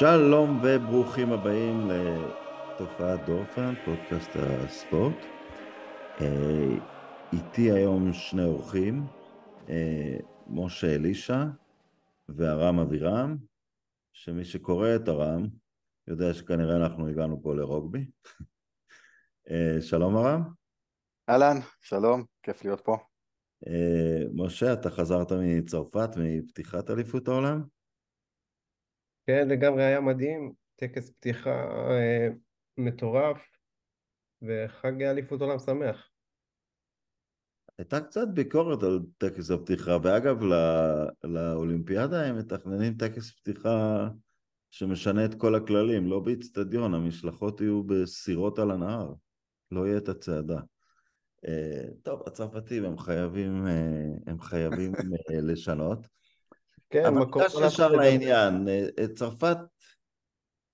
שלום וברוכים הבאים לתופעת דורפן, פודקאסט הספורט. אה, איתי היום שני אורחים, אה, משה אלישע וארם אבירם, שמי שקורא את ארם יודע שכנראה אנחנו הגענו פה לרוגבי. אה, שלום ארם. אהלן, שלום, כיף להיות פה. משה, אתה חזרת מצרפת, מפתיחת אליפות העולם? כן, לגמרי היה מדהים, טקס פתיחה אה, מטורף, וחג אליפות עולם שמח. הייתה קצת ביקורת על טקס הפתיחה, ואגב, לא, לאולימפיאדה הם מתכננים טקס פתיחה שמשנה את כל הכללים, לא באיצטדיון, המשלחות יהיו בסירות על הנהר, לא יהיה את הצעדה. אה, טוב, הצרפתים הם חייבים, אה, הם חייבים אה, לשנות. כן, אבל ניגש ישר לעניין, צרפת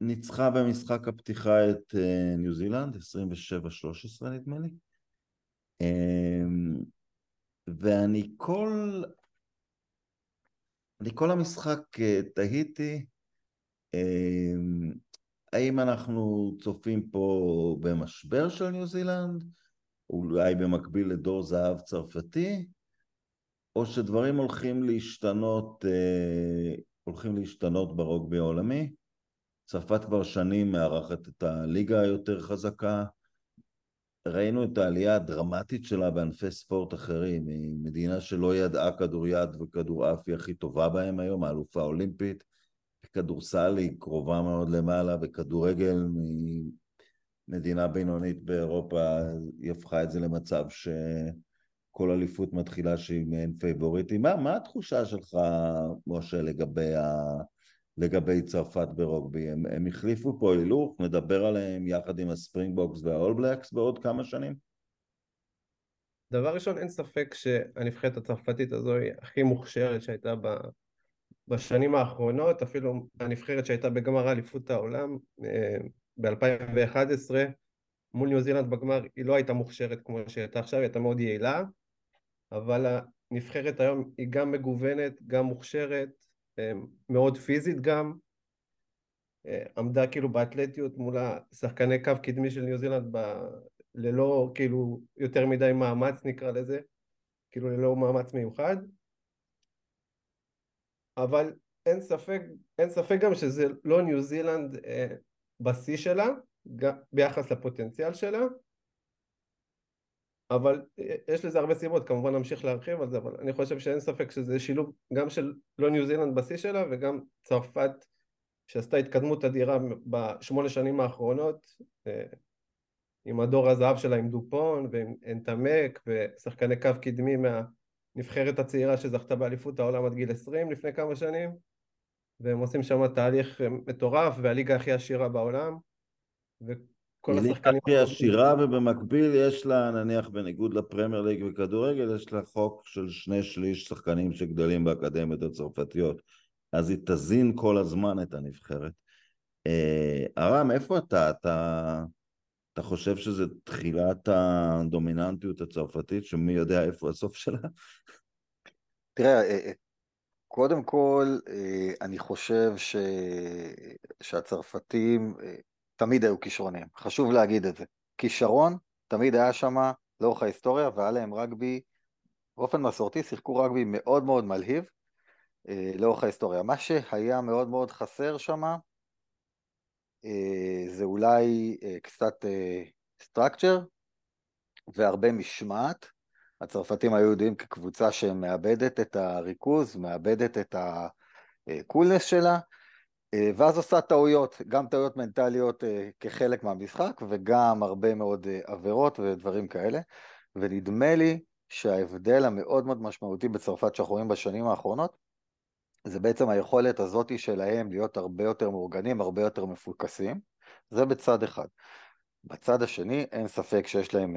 ניצחה במשחק הפתיחה את אה, ניו זילנד, 27-13 נדמה לי. אמ, ואני כל... אני כל המשחק אה, תהיתי אמ, האם אנחנו צופים פה במשבר של ניו זילנד, אולי במקביל לדור זהב צרפתי, או שדברים הולכים להשתנות, אה, הולכים להשתנות ברוגבי העולמי. צרפת כבר שנים מארחת את הליגה היותר חזקה. ראינו את העלייה הדרמטית שלה בענפי ספורט אחרים, היא מדינה שלא ידעה כדוריד וכדורעף היא הכי טובה בהם היום, האלופה האולימפית. כדורסל היא קרובה מאוד למעלה, וכדורגל ממדינה בינונית באירופה, היא הפכה את זה למצב ש... כל אליפות מתחילה שהיא מעין פייבוריטית. מה, מה התחושה שלך, משה, לגבי, ה... לגבי צרפת ברוגבי? הם, הם החליפו פה הילוך, נדבר עליהם יחד עם הספרינגבוקס והאולבלקס בעוד כמה שנים? דבר ראשון, אין ספק שהנבחרת הצרפתית הזו היא הכי מוכשרת שהייתה ב... בשנים האחרונות, אפילו הנבחרת שהייתה בגמר אליפות העולם אה, ב-2011 מול ניו זילנד בגמר היא לא הייתה מוכשרת כמו שהיא הייתה עכשיו, היא הייתה מאוד יעילה אבל הנבחרת היום היא גם מגוונת, גם מוכשרת, אה, מאוד פיזית גם, אה, עמדה כאילו באתלטיות מול השחקני קו קדמי של ניו זילנד ב... ללא כאילו יותר מדי מאמץ נקרא לזה, כאילו ללא מאמץ מיוחד, אבל אין ספק, אין ספק גם שזה לא ניו זילנד אה, בשיא שלה, ביחס לפוטנציאל שלה, אבל אה, יש לזה הרבה סיבות, כמובן נמשיך להרחיב על זה, אבל אני חושב שאין ספק שזה שילוב גם של לא ניו זילנד בשיא שלה וגם צרפת שעשתה התקדמות אדירה בשמונה שנים האחרונות אה, עם הדור הזהב שלה עם דופון ועם אנטמק ושחקני קו קדמי מהנבחרת הצעירה שזכתה באליפות העולם עד גיל 20 לפני כמה שנים והם עושים שם תהליך מטורף והליגה הכי עשירה בעולם כל השחקנים... היא עשירה ובמקביל יש לה, נניח בניגוד לפרמייר ליג וכדורגל, יש לה חוק של שני שליש שחקנים שגדלים באקדמיות הצרפתיות. אז היא תזין כל הזמן את הנבחרת. אה, ארם, איפה אתה? אתה, אתה חושב שזה תחילת הדומיננטיות הצרפתית, שמי יודע איפה הסוף שלה? תראה, אה, אה, קודם כל, אני חושב ש... שהצרפתים תמיד היו כישרונים, חשוב להגיד את זה. כישרון תמיד היה שם לאורך ההיסטוריה, והיה להם רגבי, באופן מסורתי שיחקו רגבי מאוד מאוד מלהיב אה, לאורך ההיסטוריה. מה שהיה מאוד מאוד חסר שם, אה, זה אולי אה, קצת אה, structure והרבה משמעת. הצרפתים היו ידועים כקבוצה שמאבדת את הריכוז, מאבדת את הקולנס שלה, אה, ואז עושה טעויות, גם טעויות מנטליות אה, כחלק מהמשחק וגם הרבה מאוד אה, עבירות ודברים כאלה. ונדמה לי שההבדל המאוד מאוד משמעותי בצרפת שאנחנו רואים בשנים האחרונות, זה בעצם היכולת הזאת שלהם להיות הרבה יותר מאורגנים, הרבה יותר מפוקסים. זה בצד אחד. בצד השני, אין ספק שיש להם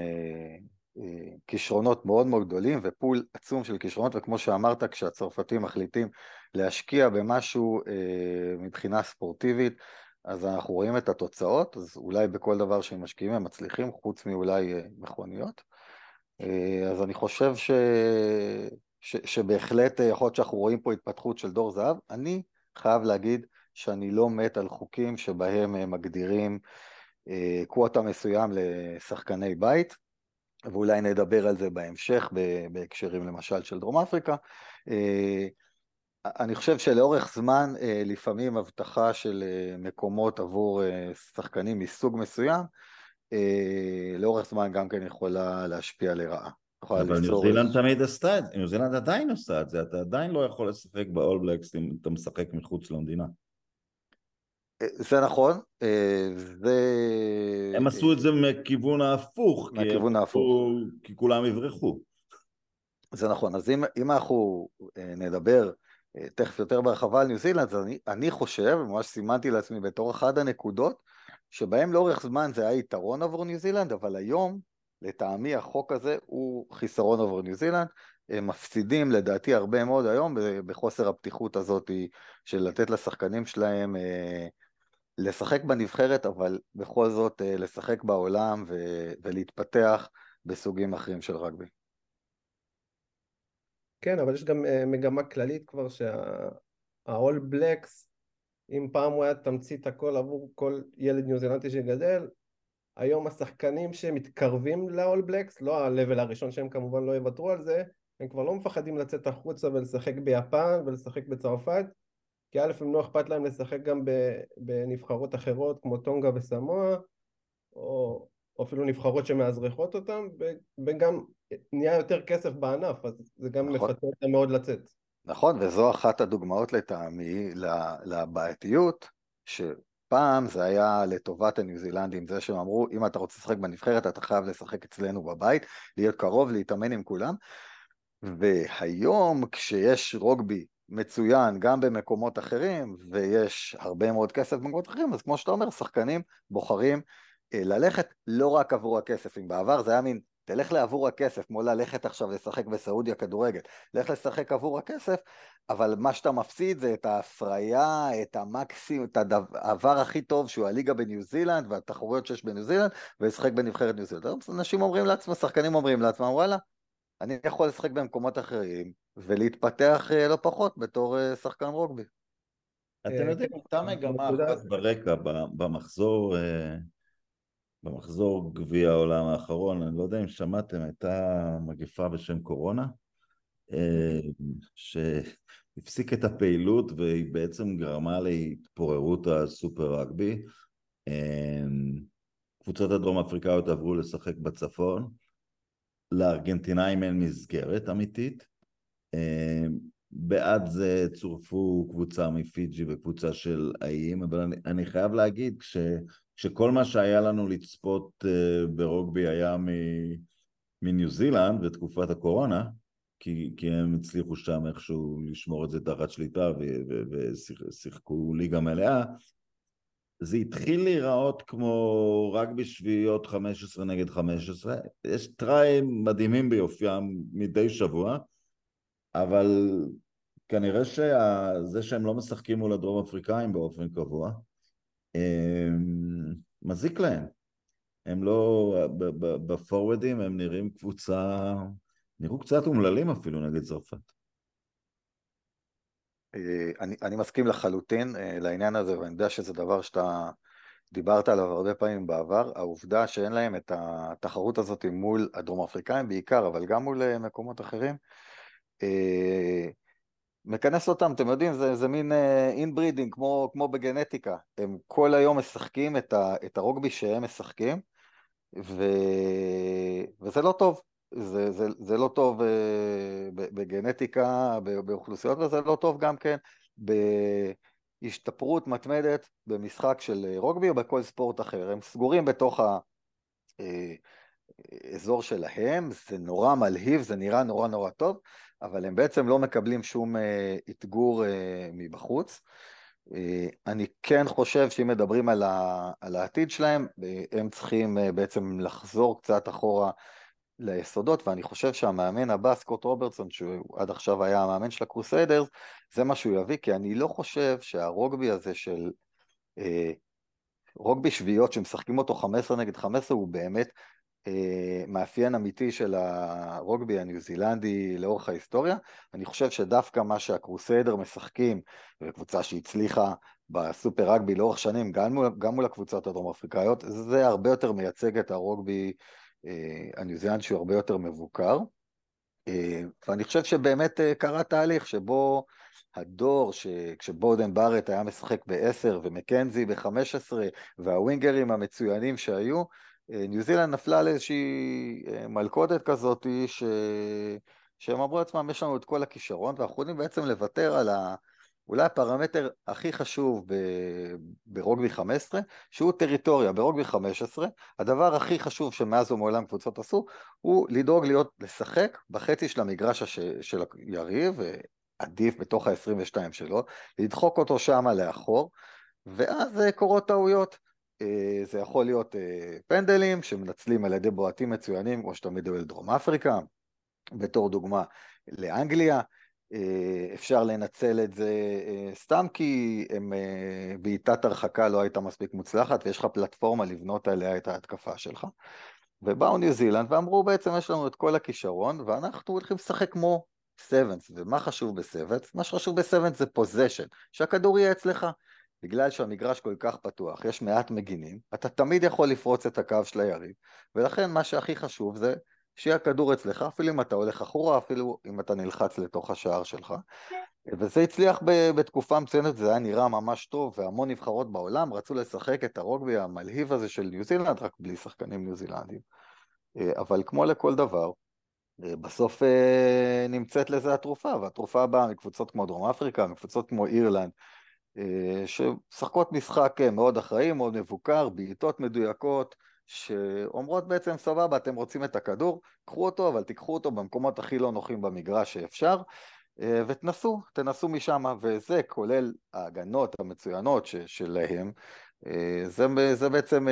כישרונות מאוד מאוד גדולים ופול עצום של כישרונות, וכמו שאמרת, כשהצרפתים מחליטים להשקיע במשהו אה, מבחינה ספורטיבית, אז אנחנו רואים את התוצאות, אז אולי בכל דבר שהם משקיעים הם מצליחים, חוץ מאולי אה, מכוניות. אה, אז אני חושב ש... ש... שבהחלט יכול להיות שאנחנו רואים פה התפתחות של דור זהב. אני חייב להגיד שאני לא מת על חוקים שבהם מגדירים קווטה מסוים לשחקני בית, ואולי נדבר על זה בהמשך בהקשרים למשל של דרום אפריקה. אני חושב שלאורך זמן לפעמים הבטחה של מקומות עבור שחקנים מסוג מסוים, לאורך זמן גם כן יכולה להשפיע לרעה. אבל ניו זילנד תמיד עשתה את זה, ניו זילנד עדיין עושה את זה, אתה עדיין לא יכול לשחק באול בלקס אם אתה משחק מחוץ למדינה. זה נכון, זה... הם עשו את זה מכיוון ההפוך, מהכיוון ההפוך. כי כולם יברחו. זה נכון, אז אם, אם אנחנו נדבר תכף יותר בהרחבה על ניו זילנד, אז אני, אני חושב, ממש סימנתי לעצמי בתור אחת הנקודות, שבהם לאורך זמן זה היה יתרון עבור ניו זילנד, אבל היום, לטעמי החוק הזה הוא חיסרון עבור ניו זילנד. הם מפסידים לדעתי הרבה מאוד היום בחוסר הפתיחות הזאת של לתת לשחקנים שלהם לשחק בנבחרת, אבל בכל זאת אה, לשחק בעולם ו- ולהתפתח בסוגים אחרים של רגבי. כן, אבל יש גם uh, מגמה כללית כבר שה-all blacks, אם פעם הוא היה תמצית הכל עבור כל ילד ניו זילנטי שגדל, היום השחקנים שמתקרבים ל-all blacks, לא ה-level הראשון שהם כמובן לא יוותרו על זה, הם כבר לא מפחדים לצאת החוצה ולשחק ביפן ולשחק בצרפת, כי א' הם לא אכפת להם לשחק גם בנבחרות אחרות כמו טונגה וסמואה, או, או אפילו נבחרות שמאזרחות אותם, וגם נהיה יותר כסף בענף, אז זה גם נכון. מפתה אותם מאוד לצאת. נכון, וזו אחת הדוגמאות לטעמי לבעייתיות, שפעם זה היה לטובת הניו זילנדים, זה שהם אמרו, אם אתה רוצה לשחק בנבחרת, אתה חייב לשחק אצלנו בבית, להיות קרוב, להתאמן עם כולם. והיום כשיש רוגבי מצוין גם במקומות אחרים, ויש הרבה מאוד כסף במקומות אחרים, אז כמו שאתה אומר, שחקנים בוחרים אה, ללכת לא רק עבור הכסף, אם בעבר זה היה מין, תלך לעבור הכסף, כמו ללכת עכשיו לשחק בסעודיה כדורגל, לך לשחק עבור הכסף, אבל מה שאתה מפסיד זה את ההפריה, את המקסימום, את העבר הכי טוב שהוא הליגה בניו זילנד והתחרויות שיש בניו זילנד, ולשחק בנבחרת ניו זילנד. אנשים אומרים לעצמם, שחקנים אומרים לעצמם, וואלה, אני יכול לשחק במקומות אחרים ולהתפתח אה, לא פחות בתור אה, שחקן רוגבי. אתם אה, יודעים, הייתה מגמה אחת ברקע במחזור, במחזור גביע העולם האחרון, אני לא יודע אם שמעתם, הייתה מגפה בשם קורונה, שהפסיק את הפעילות והיא בעצם גרמה להתפוררות הסופר רגבי. קבוצות הדרום אפריקאיות עברו לשחק בצפון, לארגנטינאים אין מסגרת אמיתית. אה, בעד זה צורפו קבוצה מפיג'י וקבוצה של האיים, אבל אני, אני חייב להגיד, כש, כשכל מה שהיה לנו לצפות אה, ברוגבי היה מניו זילנד בתקופת הקורונה, כי, כי הם הצליחו שם איכשהו לשמור את זה תחת שליטה ושיחקו ליגה מלאה, זה התחיל להיראות כמו רק בשביעיות 15 נגד 15, יש טריים מדהימים ביופיים מדי שבוע, אבל כנראה שזה שהם לא משחקים מול הדרום אפריקאים באופן קבוע, מזיק להם. הם לא, בפורוורדים הם נראים קבוצה, נראו קצת אומללים אפילו נגד צרפת. אה, אני, אני מסכים לחלוטין אה, לעניין הזה, ואני יודע שזה דבר שאתה דיברת עליו הרבה פעמים בעבר, העובדה שאין להם את התחרות הזאת מול הדרום אפריקאים בעיקר, אבל גם מול אה, מקומות אחרים, מכנס אותם, אתם יודעים, זה, זה מין inbreeding, כמו, כמו בגנטיקה, הם כל היום משחקים את, ה, את הרוגבי שהם משחקים, ו... וזה לא טוב, זה, זה, זה לא טוב אה, בגנטיקה, באוכלוסיות, וזה לא טוב גם כן בהשתפרות מתמדת במשחק של אה, רוגבי או בכל ספורט אחר. הם סגורים בתוך האזור אה, שלהם, זה נורא מלהיב, זה נראה נורא נורא טוב, אבל הם בעצם לא מקבלים שום אתגור מבחוץ. אני כן חושב שאם מדברים על, העתיד שלהם, הם צריכים בעצם לחזור קצת אחורה ליסודות, ואני חושב שהמאמן הבא, סקוט רוברטסון, שהוא עד עכשיו היה המאמן של הקרוסיידרס, זה מה שהוא יביא, כי אני לא חושב שהרוגבי הזה של אה, רוגבי שביעיות שמשחקים אותו 15 נגד 15 הוא באמת אה, מאפיין אמיתי של הרוגבי הניו זילנדי לאורך ההיסטוריה. אני חושב שדווקא מה שהקרוסיידר משחקים, וקבוצה שהצליחה בסופר רגבי לאורך שנים, גם מול, גם מול הקבוצות הדרום אפריקאיות, זה הרבה יותר מייצג את הרוגבי הניו זילנד שהוא הרבה יותר מבוקר. ואני חושב שבאמת קרה תהליך שבו הדור שכשבודן בארט היה משחק ב-10 ומקנזי ב-15 והווינגרים המצוינים שהיו, ניו זילנד נפלה על איזושהי מלכודת כזאת ש... שהם אמרו לעצמם, יש לנו את כל הכישרון ואנחנו יכולים בעצם לוותר על ה... אולי הפרמטר הכי חשוב ב... ברוגבי 15, שהוא טריטוריה. ברוגבי 15, הדבר הכי חשוב שמאז ומעולם קבוצות עשו, הוא לדאוג להיות, לשחק בחצי של המגרש הש... של היריב, עדיף בתוך ה-22 שלו, לדחוק אותו שמה לאחור, ואז אה, קורות טעויות. אה, זה יכול להיות אה, פנדלים שמנצלים על ידי בועטים מצוינים, כמו שתמיד היו לדרום אפריקה, בתור דוגמה לאנגליה. אפשר לנצל את זה סתם כי הם, בעיטת הרחקה לא הייתה מספיק מוצלחת ויש לך פלטפורמה לבנות עליה את ההתקפה שלך. ובאו ניו זילנד ואמרו בעצם יש לנו את כל הכישרון ואנחנו הולכים לשחק כמו סבנס, ומה חשוב בסבנס? מה שחשוב בסבנס זה פוזיישן, שהכדור יהיה אצלך. בגלל שהמגרש כל כך פתוח, יש מעט מגינים, אתה תמיד יכול לפרוץ את הקו של היריב, ולכן מה שהכי חשוב זה שיהיה הכדור אצלך, אפילו אם אתה הולך אחורה, אפילו אם אתה נלחץ לתוך השער שלך. וזה הצליח בתקופה מצוינת, זה היה נראה ממש טוב, והמון נבחרות בעולם רצו לשחק את הרוגבי המלהיב הזה של ניו זילנד, רק בלי שחקנים ניו זילנדים. אבל כמו לכל דבר, בסוף אה, נמצאת לזה התרופה, והתרופה באה מקבוצות כמו דרום אפריקה, מקבוצות כמו אירלנד, אה, שמשחקות משחק אה, מאוד אחראי, מאוד מבוקר, בעיטות מדויקות, שאומרות בעצם סבבה, אתם רוצים את הכדור, קחו אותו, אבל תיקחו אותו במקומות הכי לא נוחים במגרש שאפשר, ותנסו, תנסו משם, וזה כולל ההגנות המצוינות שלהם, זה, זה בעצם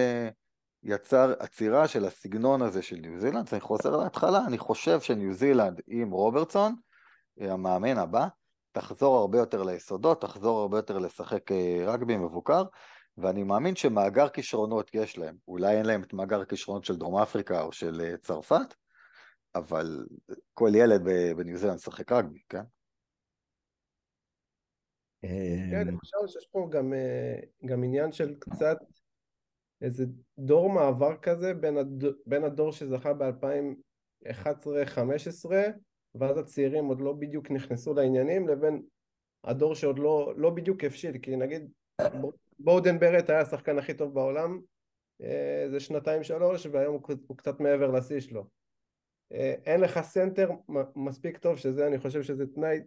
יצר עצירה של הסגנון הזה של ניו זילנד, אני חוזר להתחלה, אני חושב שניו זילנד עם רוברטסון, המאמן הבא, תחזור הרבה יותר ליסודות, תחזור הרבה יותר לשחק אה, רגבי מבוקר, ואני מאמין שמאגר כישרונות יש להם. אולי אין להם את מאגר הכישרונות של דרום אפריקה או של אה, צרפת, אבל כל ילד בניו זילנד משחק רגבי, כן? כן, אני חושב שיש פה גם, אה, גם עניין של קצת איזה דור מעבר כזה בין, הד... בין הדור שזכה ב-2011-2015 ואז הצעירים עוד לא בדיוק נכנסו לעניינים לבין הדור שעוד לא, לא בדיוק הבשיל כי נגיד בודן ברט היה השחקן הכי טוב בעולם אה, זה שנתיים שלוש והיום הוא, קצת מעבר לשיא שלו. אה, אין לך סנטר מספיק טוב שזה אני חושב שזה תנאי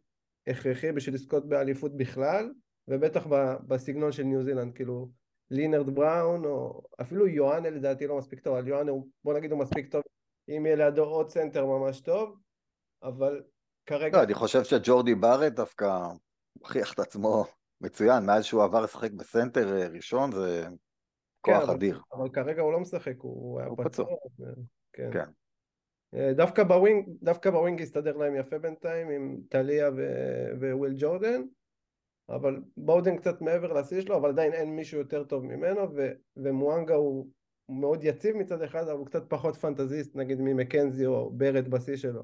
הכרחי בשביל לזכות באליפות בכלל ובטח בסגנון של ניו זילנד כאילו לינרט בראון, או אפילו יואנה לדעתי לא מספיק טוב, אבל יואנה בוא נגיד הוא מספיק טוב, אם יהיה לידו עוד סנטר ממש טוב, אבל כרגע... לא, אני חושב שג'ורדי בארט דווקא הוכיח את עצמו מצוין, מאז שהוא עבר לשחק בסנטר אה, ראשון זה כוח כן, אדיר. אבל, אבל כרגע הוא לא משחק, הוא היה פצוע. כן. כן. אה, דווקא ב wing, דווקא ב wing הסתדר להם יפה בינתיים עם טליה וויל ג'ורדן, אבל בודן קצת מעבר לשיא שלו, אבל עדיין אין מישהו יותר טוב ממנו, ו- ומואנגה הוא מאוד יציב מצד אחד, אבל הוא קצת פחות פנטזיסט, נגיד ממקנזי או בארט בשיא שלו.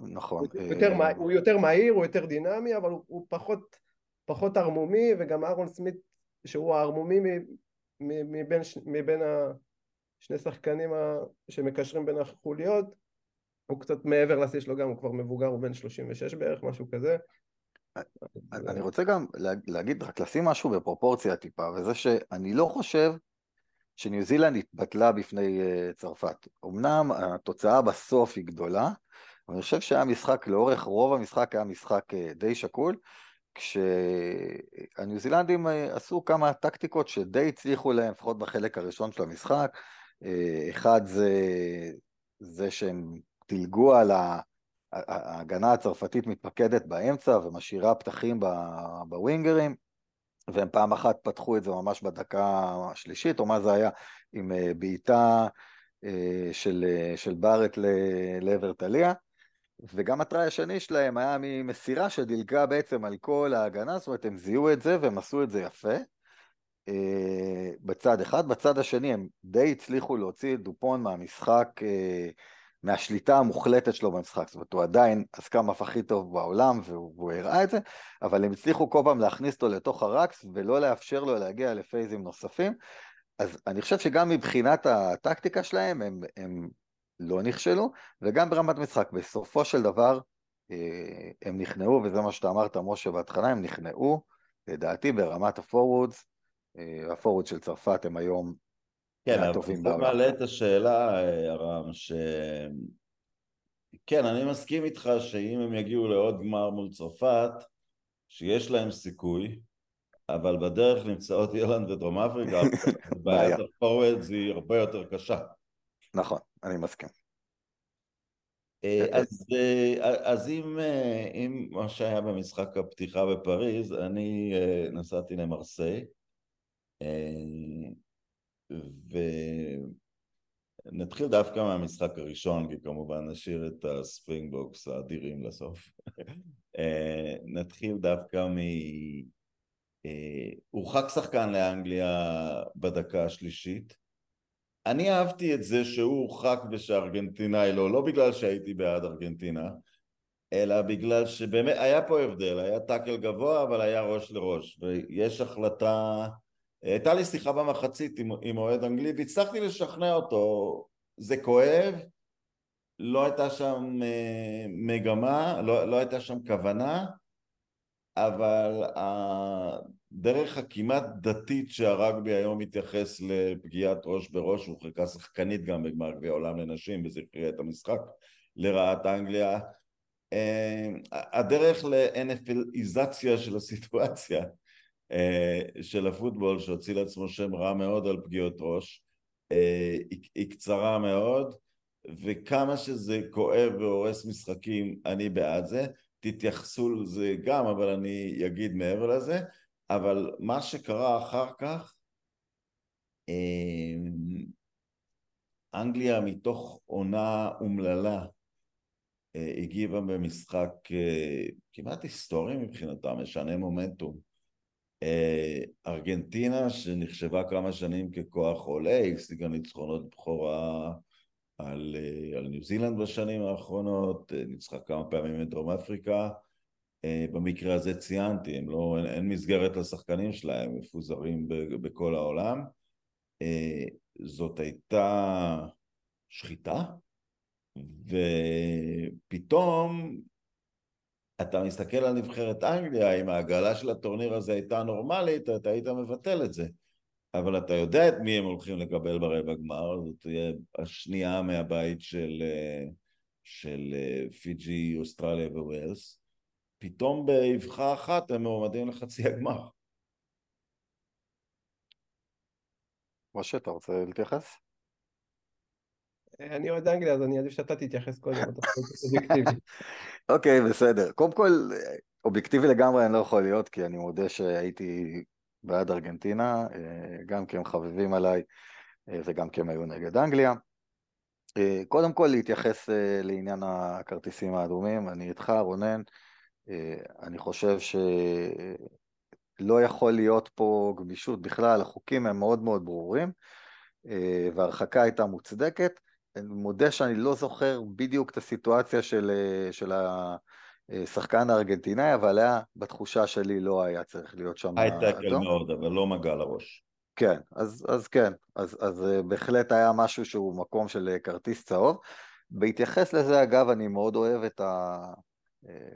נכון. הוא יותר, אה... הוא יותר מהיר, הוא יותר דינמי, אבל הוא, הוא פחות, פחות ערמומי, וגם אהרון סמית, שהוא הערמומי מבין, מבין השני שחקנים שמקשרים בין החוליות, הוא קצת מעבר לשיא שלו גם, הוא כבר מבוגר, הוא בן 36 בערך, משהו כזה. אני רוצה גם להגיד, רק לשים משהו בפרופורציה טיפה, וזה שאני לא חושב שניו זילנד התבטלה בפני אה, צרפת. אמנם התוצאה בסוף היא גדולה, אבל אני חושב שהיה משחק, לאורך רוב המשחק היה משחק אה, די שקול, כשהניו זילנדים אה, עשו כמה טקטיקות שדי הצליחו להם, לפחות בחלק הראשון של המשחק. אחד זה, זה שהם דילגו על. ההגנה הצרפתית מתפקדת באמצע ומשאירה פתחים בווינגרים, והם פעם אחת פתחו את זה ממש בדקה השלישית, או מה זה היה, עם אה, בעיטה אה, של, אה, של בארט לעבר טליה, וגם הטראי השני שלהם היה ממסירה שדילגה בעצם על כל ההגנה, זאת אומרת הם זיהו את זה והם עשו את זה יפה. בצד אחד, בצד השני הם די הצליחו להוציא את דופון מהמשחק מהשליטה המוחלטת שלו במשחק, זאת אומרת הוא עדיין הסקאמאף הכי טוב בעולם והוא הראה את זה, אבל הם הצליחו כל פעם להכניס אותו לתוך הרקס ולא לאפשר לו להגיע לפייזים נוספים, אז אני חושב שגם מבחינת הטקטיקה שלהם הם, הם לא נכשלו, וגם ברמת משחק, בסופו של דבר אה, הם נכנעו, וזה מה שאתה אמרת משה בהתחלה, הם נכנעו, לדעתי ברמת ה forwards, אה, ה forwards של צרפת הם היום כן, אבל זה מעלה את השאלה, הרם, ש... כן, אני מסכים איתך שאם הם יגיעו לעוד גמר מול צרפת, שיש להם סיכוי, אבל בדרך נמצאות אירלנד ודרום אפריקה, בעיית הפורוורד היא הרבה יותר קשה. נכון, אני מסכים. אה, אז, אה, אז אם, אה, אם מה שהיה במשחק הפתיחה בפריז, אני נסעתי למרסיי, ונתחיל דווקא מהמשחק הראשון, כי כמובן נשאיר את הספרינגבוקס האדירים לסוף. נתחיל דווקא מ... הורחק שחקן לאנגליה בדקה השלישית. אני אהבתי את זה שהוא הורחק ושארגנטינאי לא, לא בגלל שהייתי בעד ארגנטינה, אלא בגלל שבאמת היה פה הבדל, היה טאקל גבוה אבל היה ראש לראש, ויש החלטה הייתה לי שיחה במחצית עם, עם אוהד אנגלי והצלחתי לשכנע אותו, זה כואב, לא הייתה שם אה, מגמה, לא, לא הייתה שם כוונה, אבל הדרך הכמעט דתית שהרגבי היום מתייחס לפגיעת ראש בראש, הורחקה שחקנית גם בגמר גביע העולם לנשים וזה הכריע את המשחק לרעת אנגליה. אה, הדרך לאנפליזציה של הסיטואציה אה, של הפוטבול שהוציא לעצמו שם רע מאוד על פגיעות ראש אה, היא קצרה מאוד וכמה שזה כואב והורס משחקים אני בעד זה תתייחסו לזה גם אבל אני אגיד מעבר לזה אבל מה שקרה אחר כך אה, אנגליה מתוך עונה אומללה הגיבה במשחק כמעט היסטורי מבחינתה, משנה מומנטום. אה, ארגנטינה שנחשבה כמה שנים ככוח עולה, השיגה ניצחונות בכורה על, אה, על ניו זילנד בשנים האחרונות, אה, ניצחה כמה פעמים את דרום אפריקה, במקרה הזה ציינתי, לא, אין, אין מסגרת לשחקנים שלהם, מפוזרים בכל העולם. זאת הייתה שחיטה, ופתאום אתה מסתכל על נבחרת אנגליה, אם העגלה של הטורניר הזה הייתה נורמלית, אתה היית מבטל את זה. אבל אתה יודע את מי הם הולכים לקבל ברבע גמר, זאת תהיה השנייה מהבית של, אה, של אה, פיג'י, אוסטרליה וווילס. פתאום באבחה אחת הם מועמדים לחצי הגמר. משה, אתה רוצה להתייחס? אני אוהד אנגליה, אז אני עדיף שאתה תתייחס קודם, אתה אובייקטיבי. אוקיי, בסדר. קודם כל, אובייקטיבי לגמרי אני לא יכול להיות, כי אני מודה שהייתי בעד ארגנטינה, אה, גם כי הם חביבים עליי אה, וגם כי הם היו נגד אנגליה. אה, קודם כל להתייחס לעניין הכרטיסים האדומים, אני איתך רונן, אני חושב שלא יכול להיות פה גמישות בכלל, החוקים הם מאוד מאוד ברורים וההרחקה הייתה מוצדקת. אני מודה שאני לא זוכר בדיוק את הסיטואציה של, אה, של השחקן הארגנטינאי, אבל היה, בתחושה שלי לא היה צריך להיות שם אדום. הייטקל מאוד, אבל לא מגע לראש. כן, אז, אז כן, אז, אז אה, בהחלט היה משהו שהוא מקום של אה, כרטיס צהוב. בהתייחס לזה, אגב, אני מאוד אוהב את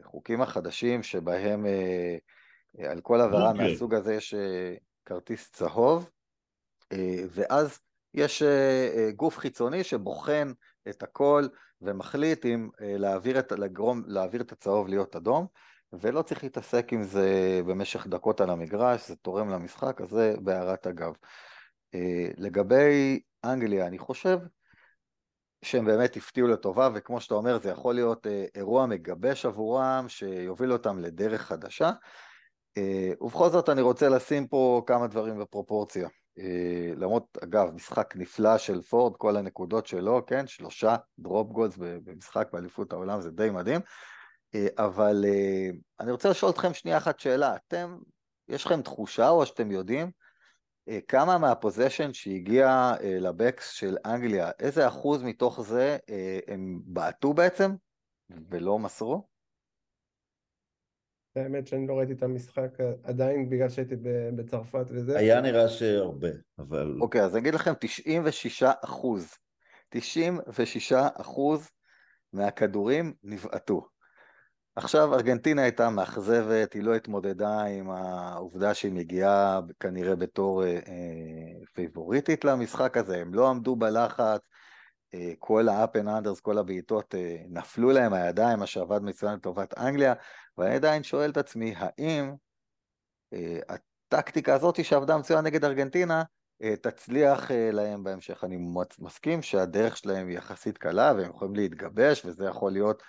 החוקים החדשים שבהם על כל עבירה okay. אוקיי. מהסוג הזה יש כרטיס צהוב, ואז יש אה, אה, גוף חיצוני שבוחן את הכל ומחליט אם אה, להעביר את, לגרום, להעביר את הצהוב להיות אדום, ולא צריך להתעסק עם זה במשך דקות על המגרש, זה תורם למשחק, אז זה בהערת אגב. לגבי אנגליה, אני חושב שהם באמת הפתיעו לטובה, וכמו שאתה אומר, זה יכול להיות אירוע מגבש עבורם, שיוביל אותם לדרך חדשה. ובכל זאת אני רוצה לשים פה כמה דברים בפרופורציה. אה, למרות, אגב, משחק נפלא של פורד, כל הנקודות שלו, כן, שלושה drop goals במשחק באליפות העולם, זה די מדהים. אה, אבל אה, אני רוצה לשאול אתכם שנייה אחת שאלה, אתם, יש לכם תחושה או שאתם יודעים אה, כמה מה possession שהגיע אה, ל backs של אנגליה, איזה אחוז מתוך זה אה, הם בעטו בעצם ולא מסרו? האמת שאני לא ראיתי את המשחק עדיין בגלל שהייתי בצרפת וזה. היה נראה שהרבה, אבל... אוקיי, אז אני אגיד לכם 96 אחוז. 96 אחוז מהכדורים נבעטו. עכשיו ארגנטינה הייתה מאכזבת, היא לא התמודדה עם העובדה שהיא מגיעה כנראה בתור אה, אה, פייבוריטית למשחק הזה, הם לא עמדו בלחץ, אה, כל ה-up and unders, כל הבעיטות אה, נפלו להם הידיים, מה שעבד מצוין לטובת אנגליה, ואני עדיין שואל את עצמי, האם אה, הטקטיקה הזאת שעבדה מצוין נגד ארגנטינה, אה, תצליח אה, להם בהמשך. אני מסכים שהדרך שלהם היא יחסית קלה והם יכולים להתגבש וזה יכול להיות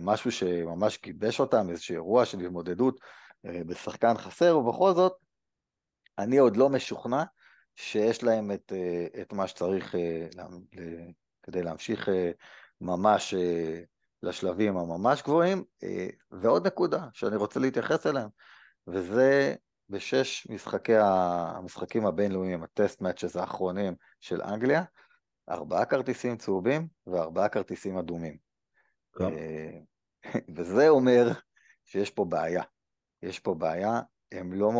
משהו שממש גיבש אותם, איזשהו אירוע של התמודדות בשחקן חסר, ובכל זאת, אני עוד לא משוכנע שיש להם את, את מה שצריך כדי להמשיך ממש לשלבים הממש גבוהים. ועוד נקודה שאני רוצה להתייחס אליהם, וזה בשש משחקי המשחקים הבינלאומיים, הטסט מאצ'ס האחרונים של אנגליה, ארבעה כרטיסים צהובים וארבעה כרטיסים אדומים. אה, וזה אומר שיש פה בעיה. יש פה בעיה, הם לא,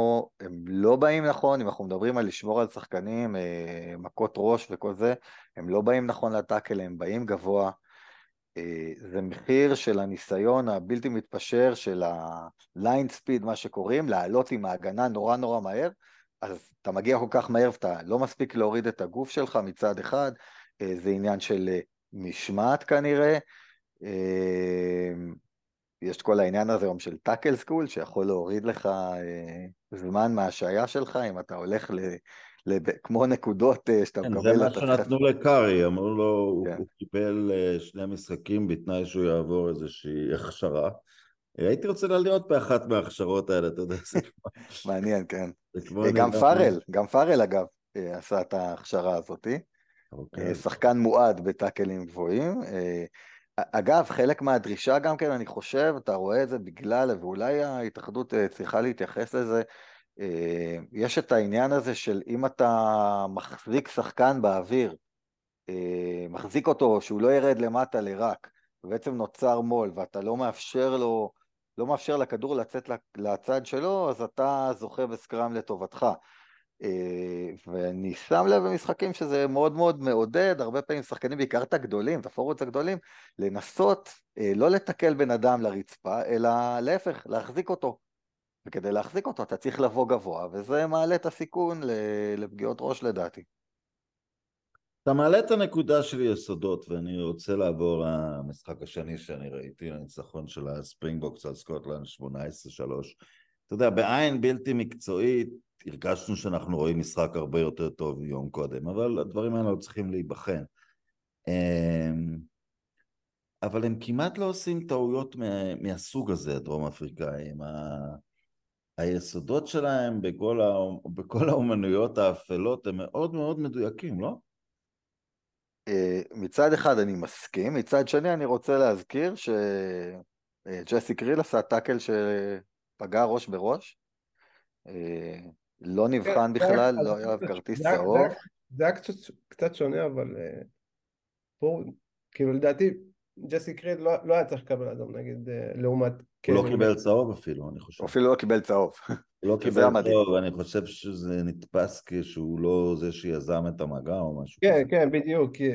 הם לא באים נכון, אם אנחנו מדברים על לשמור על שחקנים, אה, מכות ראש וכל זה, הם לא באים נכון לטאקל, הם באים גבוה, אה, זה מחיר של הניסיון הבלתי מתפשר של ה-line speed, מה שקוראים, לעלות עם ההגנה נורא נורא מהר, אז אתה מגיע כל כך מהר ואתה לא מספיק להוריד את הגוף שלך מצד אחד, זה עניין של משמעת כנראה, יש את כל העניין הזה היום של טאקל סקול, שיכול להוריד לך זמן מהשעיה שלך, אם אתה הולך לב... כמו נקודות אה, שאתה כן, מקבל... זה מה שנתנו. לקארי, אמרו לו, כן. הוא קיבל אה, שני משחקים בתנאי שהוא יעבור איזושהי הכשרה. הייתי רוצה לראות באחת מההכשרות האלה, אתה יודע. מעניין, כן. גם פארל, גם פארל אגב, אה, עשה את ההכשרה הזאתי. אוקיי. שחקן מועד בטאקלים גבוהים. אגב, חלק מהדרישה גם כן, אני חושב, אתה רואה את זה בגלל, ואולי ההתאחדות צריכה להתייחס לזה, אה, יש את העניין הזה של אם אתה מחזיק שחקן באוויר, אה, מחזיק אותו שהוא לא ירד למטה לרק, ובעצם נוצר מול ואתה לא מאפשר לו, לא מאפשר לכדור לצאת לצד שלו, אז אתה זוכה בסקראם לטובתך. אה, ואני שם לב במשחקים שזה מאוד מאוד מעודד, הרבה פעמים שחקנים, בעיקר את הגדולים, את הפורוורד הגדולים, לנסות לא לתקל בן אדם לרצפה, אלא להפך, להחזיק אותו. וכדי להחזיק אותו אתה צריך לבוא גבוה, וזה מעלה את הסיכון לפגיעות ראש לדעתי. אתה מעלה את הנקודה של יסודות, ואני רוצה לעבור למשחק השני שאני ראיתי, הניצחון של הספרינגבוקס על סקוטלנד 18-3. אתה יודע, בעין בלתי מקצועית, הרגשנו שאנחנו רואים משחק הרבה יותר טוב מיום קודם, אבל הדברים האלה עוד צריכים להיבחן. אמ, אבל הם כמעט לא עושים טעויות מהסוג הזה, הדרום אפריקאים. היסודות שלהם בכל, ה... בכל האומנויות האפלות הם מאוד מאוד מדויקים, לא? אה, מצד אחד אני מסכים, מצד שני אני רוצה להזכיר שג'סי קריל עשה טאקל שפגע ראש בראש, אה, לא נבחן כן, בכלל, לא היה כרטיס צהוב. זה היה קצת שונה, אבל אה, פה, כאילו לדעתי ג'סי קריד לא, לא היה צריך לקבל אדום נגיד לעומת... הוא לא קיבל צהוב אפילו, אני חושב. הוא אפילו לא קיבל צהוב. הוא לא קיבל צהוב, אני חושב שזה נתפס כשהוא לא זה שיזם את המגע או משהו כן, כזה. כן, כן, בדיוק, כי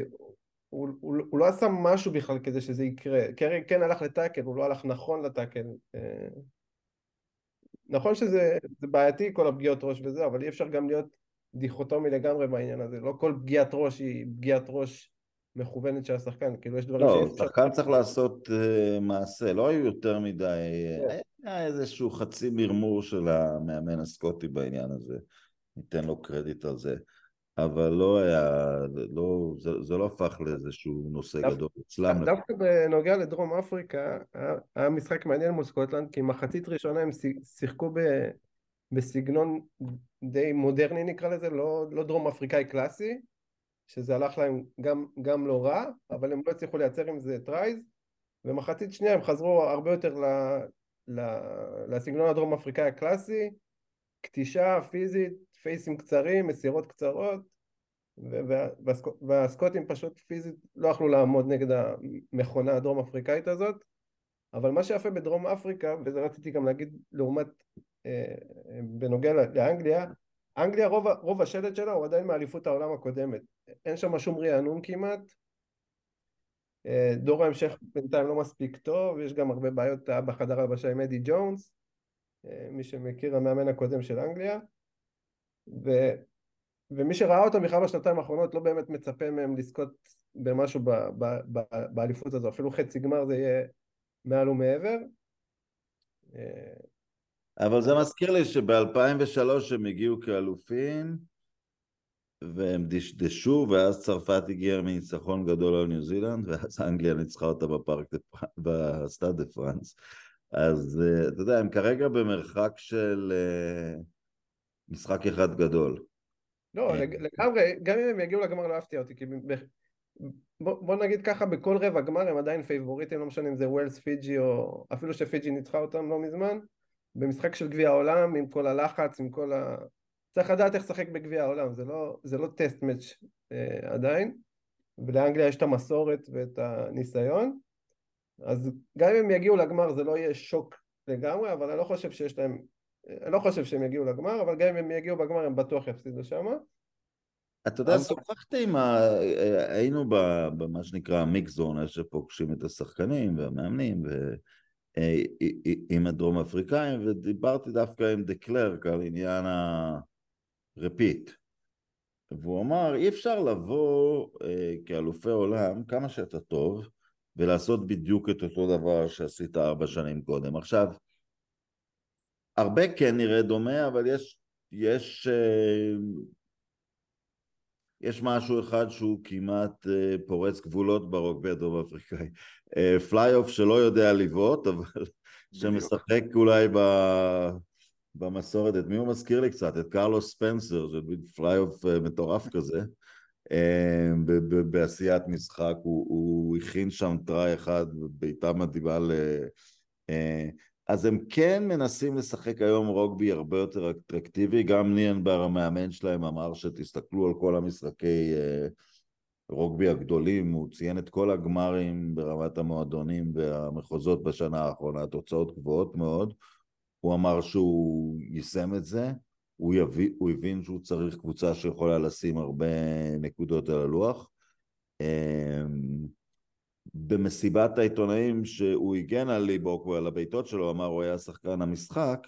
הוא, הוא, הוא לא עשה משהו בכלל כדי שזה יקרה. קרי כן הלך לטאקל, הוא לא הלך נכון לטאקל. נכון שזה בעייתי כל הפגיעות ראש וזה, אבל אי אפשר גם להיות דיכוטומי לגמרי בעניין הזה. לא כל פגיעת ראש היא פגיעת ראש מכוונת של השחקן, כאילו יש דברים לא, שחקן צריך לעשות uh, מעשה, לא היו יותר מדי. כן. היה איזשהו חצי מרמור של המאמן הסקוטי בעניין הזה, ניתן לו קרדיט על זה, אבל לא היה, לא, זה, זה לא הפך לאיזשהו נושא דו, גדול אצלם. דווקא בנוגע לדרום אפריקה, היה משחק מעניין מול סקוטלנד, כי מחצית ראשונה הם שיחקו ב... בסגנון די מודרני נקרא לזה, לא, לא דרום אפריקאי קלאסי, שזה הלך להם גם, גם לא רע, אבל הם לא הצליחו לייצר עם זה tries, ומחצית שנייה הם חזרו הרבה יותר ל, ל, לסגנון הדרום אפריקאי הקלאסי, כתישה פיזית, פייזים קצרים, מסירות קצרות, והסקוטים פשוט פיזית לא יכלו לעמוד נגד המכונה הדרום אפריקאית הזאת, אבל מה שיפה בדרום אפריקה, וזה רציתי גם להגיד לעומת, אה, בנוגע לאנגליה, אנגליה רוב, רוב השלט שלה הוא עדיין מאליפות העולם הקודמת, אין שם שום רענון כמעט, אה, דור ההמשך בינתיים לא מספיק טוב, יש גם הרבה בעיות בחדר הלבשה עם אדי ג'ונס, אה, מי שמכיר המאמן הקודם של אנגליה, ו, ומי שראה אותם בכלל בשנתיים האחרונות לא באמת מצפה מהם לזכות במשהו ב, ב, ב, באליפות הזו, אפילו חצי גמר זה יהיה מעל ומעבר. אה, אבל זה מזכיר לי שב-2003 הם הגיעו כאלופים והם דשדשו ואז צרפת הגיעה מניצחון גדול על ניו זילנד ואז אנגליה ניצחה אותה בפריז בסטאד דה פרנס אז אה, אתה יודע הם כרגע במרחק של אה, משחק אחד גדול. לא לגמרי גם אם הם יגיעו לגמר לא יפתיע אותי כי בוא, בוא נגיד ככה, בכל רבע גמר הם עדיין פייבוריטים, לא משנה אם זה ווילס, פיג'י או אפילו שפיג'י ניצחה אותם לא מזמן, במשחק של גביע העולם עם כל הלחץ, עם כל ה... צריך לדעת איך לשחק בגביע העולם, זה לא, זה לא test match אה, עדיין, ולאנגליה יש את המסורת ואת הניסיון, אז גם אם הם יגיעו לגמר זה לא יהיה שוק לגמרי, אבל אני לא חושב שיש להם, לא חושב שהם יגיעו לגמר, אבל גם אם הם יגיעו בגמר הם בטוח יפסידו שמה. אתה יודע, שוחחתי עם ה... היינו במה שנקרא המיקס זון, שפוגשים את השחקנים והמאמנים ועם הדרום אפריקאים, ודיברתי דווקא עם דה קלרק על עניין הרפיט. והוא אמר, אי אפשר לבוא אה, כאלופי עולם כמה שאתה טוב ולעשות בדיוק את אותו דבר שעשית ארבע שנים קודם. עכשיו, הרבה כן נראה דומה, אבל יש, יש אה, יש משהו אחד שהוא כמעט אה, פורץ גבולות ברוגבי הדרום אפריקאי. fly אה, half שלא יודע לבעוט, אבל שמשחק אולי ב... במסורת, את מי הוא מזכיר לי קצת? את קרלוס ספנסר, זה fly half אה, מטורף כזה. בעשיית משחק, הוא, הוא הכין שם try אחד, בעיטה מדהימה ל... אז הם כן מנסים לשחק היום רוגבי הרבה יותר אטרקטיבי, גם ניאנבר המאמן שלהם אמר שתסתכלו על כל המשחקי אה, רוגבי הגדולים, הוא ציין את כל הגמרים ברמת המועדונים והמחוזות בשנה האחרונה, תוצאות גבוהות מאוד, הוא אמר שהוא יישם את זה, הוא, יביא, הוא הבין שהוא צריך קבוצה שיכולה לשים הרבה נקודות על הלוח. אה, במסיבת העיתונאים שהוא הגן על ליבוק ועל הבעיטות שלו, אמר הוא היה שחקן המשחק,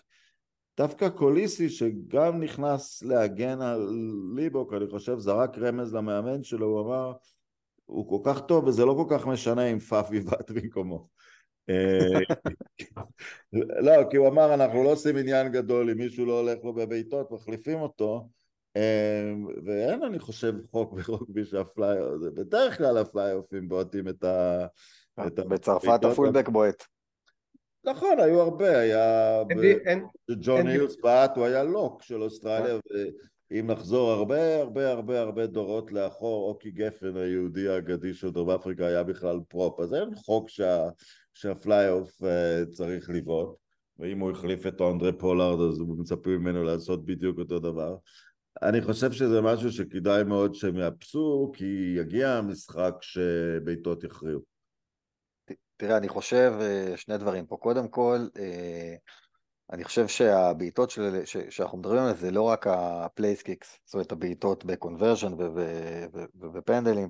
דווקא קוליסי שגם נכנס להגן על ליבוק, אני חושב זרק רמז למאמן שלו, הוא אמר הוא כל כך טוב וזה לא כל כך משנה אם פאפי באת במקומו. אה, לא, כי הוא אמר אנחנו לא עושים עניין גדול אם מישהו לא הולך לו בבעיטות, מחליפים אותו ואין אני חושב חוק ברוגבי שהפליי, בדרך כלל הפליי-האפים בועטים את ה... בצרפת ה fullback בועט. נכון, היו הרבה, היה... ג'ון אילס בעט, הוא היה lock של אוסטרליה, ואם נחזור הרבה הרבה הרבה הרבה דורות לאחור, אוקי גפן היהודי האגדי של דרום אפריקה היה בכלל prop, אז אין חוק שה fly-half אה, צריך לבעוט, ואם הוא החליף את אנדרי פולארד אז הוא מצפה ממנו לעשות בדיוק אותו דבר. אני חושב שזה משהו שכדאי מאוד שהם יאפסו, כי יגיע המשחק שבעיטות יכריעו. תראה, אני חושב אה, שני דברים פה. קודם כל, אה, אני חושב שהבעיטות של, שאנחנו מדברים עליהן זה לא רק ה place kicks, זאת אומרת הבעיטות ב conversion ובפנדלים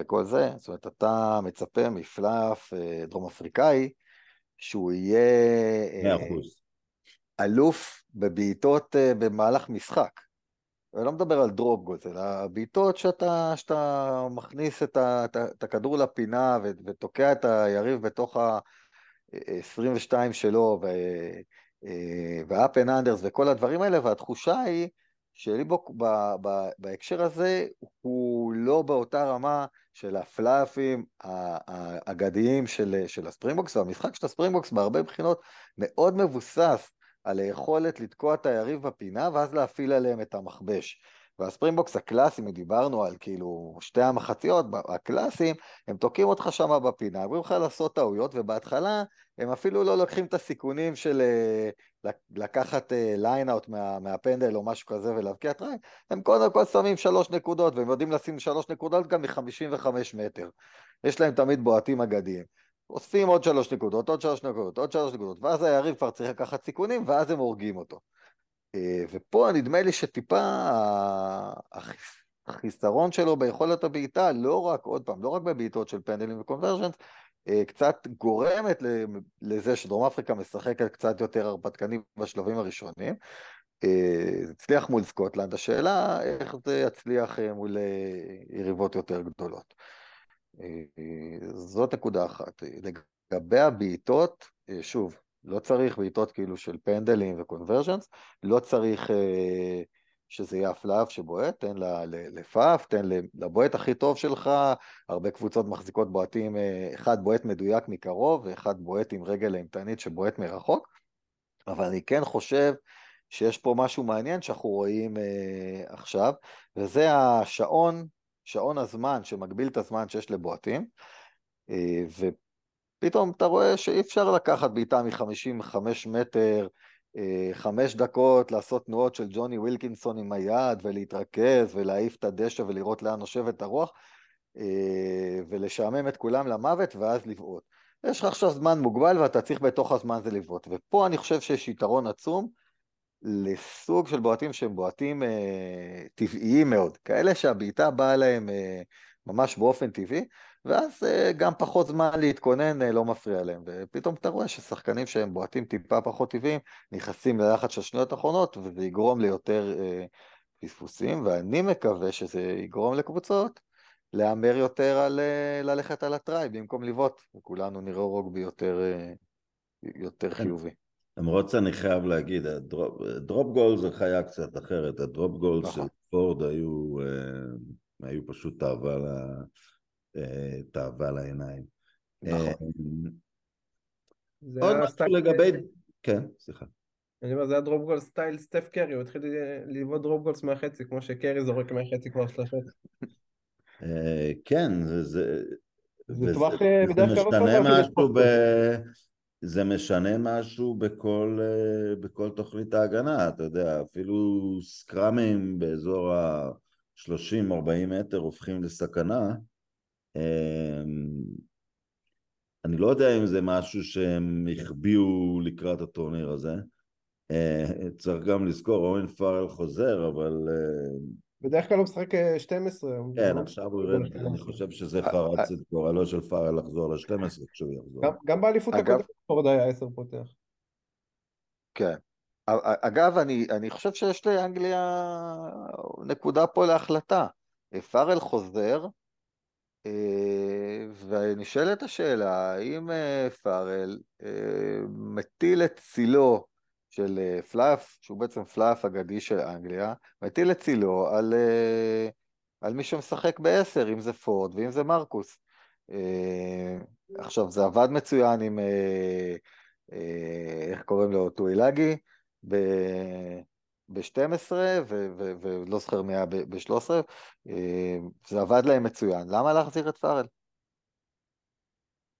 וכל זה, זאת אומרת אתה מצפה מ fly-half דרום אפריקאי שהוא יהיה 100%. אלוף בבעיטות במהלך משחק. אני לא מדבר על drop goals, אלא בעיטות שאתה, שאתה מכניס את, ה, את, את הכדור לפינה ותוקע את היריב בתוך ה-22 שלו, ו up and unders וכל הדברים האלה, והתחושה היא שליבוק בהקשר הזה הוא לא באותה רמה של הפליי-האפים האגדיים של, של הספרינגבוקס, והמשחק של הספרינגבוקס בהרבה בחינות מאוד מבוסס על היכולת לתקוע את היריב בפינה ואז להפעיל עליהם את המכבש. והספרינגבוקס הקלאסיים, דיברנו על כאילו שתי המחציות, הקלאסיים, הם תוקעים אותך שם בפינה, גורמים לך לעשות טעויות, ובהתחלה הם אפילו לא לוקחים את הסיכונים של אה, לקחת lineout אה, מה, מהפנדל או משהו כזה ולהבקיע טריים, הם קודם כל שמים שלוש נקודות, והם יודעים לשים שלוש נקודות גם מ-55 מטר. יש להם תמיד בועטים אגדיים. אוספים עוד שלוש נקודות, עוד שלוש נקודות, עוד שלוש נקודות, ואז היריב כבר צריך לקחת סיכונים, ואז הם הורגים אותו. אה, ופה נדמה לי שטיפה החיסרון שלו ביכולת הבעיטה, לא רק, עוד פעם, לא רק בבעיטות של פנדלים וקונברג'נס, אה, קצת גורמת לזה שדרום אפריקה משחקת קצת יותר הרפתקני בשלבים הראשונים. אה, זה הצליח מול סקוטלנד, השאלה איך זה יצליח מול יריבות יותר גדולות. זאת נקודה אחת. לגבי הבעיטות, שוב, לא צריך בעיטות כאילו של פנדלים וקונברג'נס, לא צריך אה, שזה יהיה הפלאף שבועט, תן לפאף, תן לבועט הכי טוב שלך, הרבה קבוצות מחזיקות בועטים, אה, אחד בועט מדויק מקרוב ואחד בועט עם רגל אימתנית שבועט מרחוק, אבל אני כן חושב שיש פה משהו מעניין שאנחנו רואים אה, עכשיו, וזה השעון, שעון הזמן שמגביל את הזמן שיש לבועטים, אה, פתאום אתה רואה שאי אפשר לקחת בעיטה מ-55 מטר, אה, חמש דקות, לעשות תנועות של ג'וני ווילקינסון עם היד ולהתרכז ולהעיף את הדשא ולראות לאן נושבת הרוח אה, ולשעמם את כולם למוות ואז לבעוט. יש לך עכשיו זמן מוגבל ואתה צריך בתוך הזמן הזה לבעוט. ופה אני חושב שיש יתרון עצום לסוג של בועטים שהם בועטים אה, טבעיים מאוד, כאלה שהבעיטה באה להם אה, ממש באופן טבעי, ואז אה, גם פחות זמן להתכונן אה, לא מפריע להם, ופתאום אתה רואה ששחקנים שהם בועטים טיפה פחות טבעיים, נכנסים ללחץ של שניות אחרונות, וזה יגרום ליותר אה, פספוסים, ואני מקווה שזה יגרום לקבוצות להמר יותר על ללכת על הטראי במקום לבעוט, וכולנו נראה רוגבי יותר, יותר כן. חיובי. למרות שאני חייב להגיד, ה drop, drop goal זה חיה קצת אחרת, ה drop goal נכון. של פורד היו, היו פשוט תאווה תאווה לעיניים. נכון. אה, עוד משהו לגבי... כן, סליחה. אני אומר, זה היה drop goal סטייל סטף קרי, הוא התחיל לבעוט drop goals מהחצי, כמו שקרי זורק מהחצי כבר שלושות. אה, כן, זה... זה טווח אה, בדרך כלל... משנה משהו ב... זה משנה משהו בכל, בכל תוכנית ההגנה, אתה יודע, אפילו סקראמים באזור ה-30-40 מטר הופכים לסכנה, אמ, אני לא יודע אם זה משהו שהם החביאו לקראת הטורניר הזה. אה, צריך גם לזכור, אורן פארל חוזר, אבל... אה, בדרך כלל הוא משחק 12. אה, כן, עכשיו הוא ירד, אני חושב שזה חרץ את גורלו של פארל לחזור ל-12 כשהוא יחזור. גם באליפות הקודמת פורד היה 10 פותח. כן. אגב, אני, אני חושב שיש לאנגליה נקודה פה להחלטה. פארל חוזר, אה, ונשאלת השאלה, האם אה, פארל אה, מטיל את צילו של פלאף, שהוא בעצם פלאף אגדי של אנגליה, מטיל את צילו על, על מי שמשחק בעשר, אם זה פורד ואם זה מרקוס. עכשיו, זה עבד מצוין עם, איך קוראים לו, טואילגי, ב-12 ולא זוכר מי היה ב-13, אה, זה עבד להם מצוין. למה להחזיר את פארל?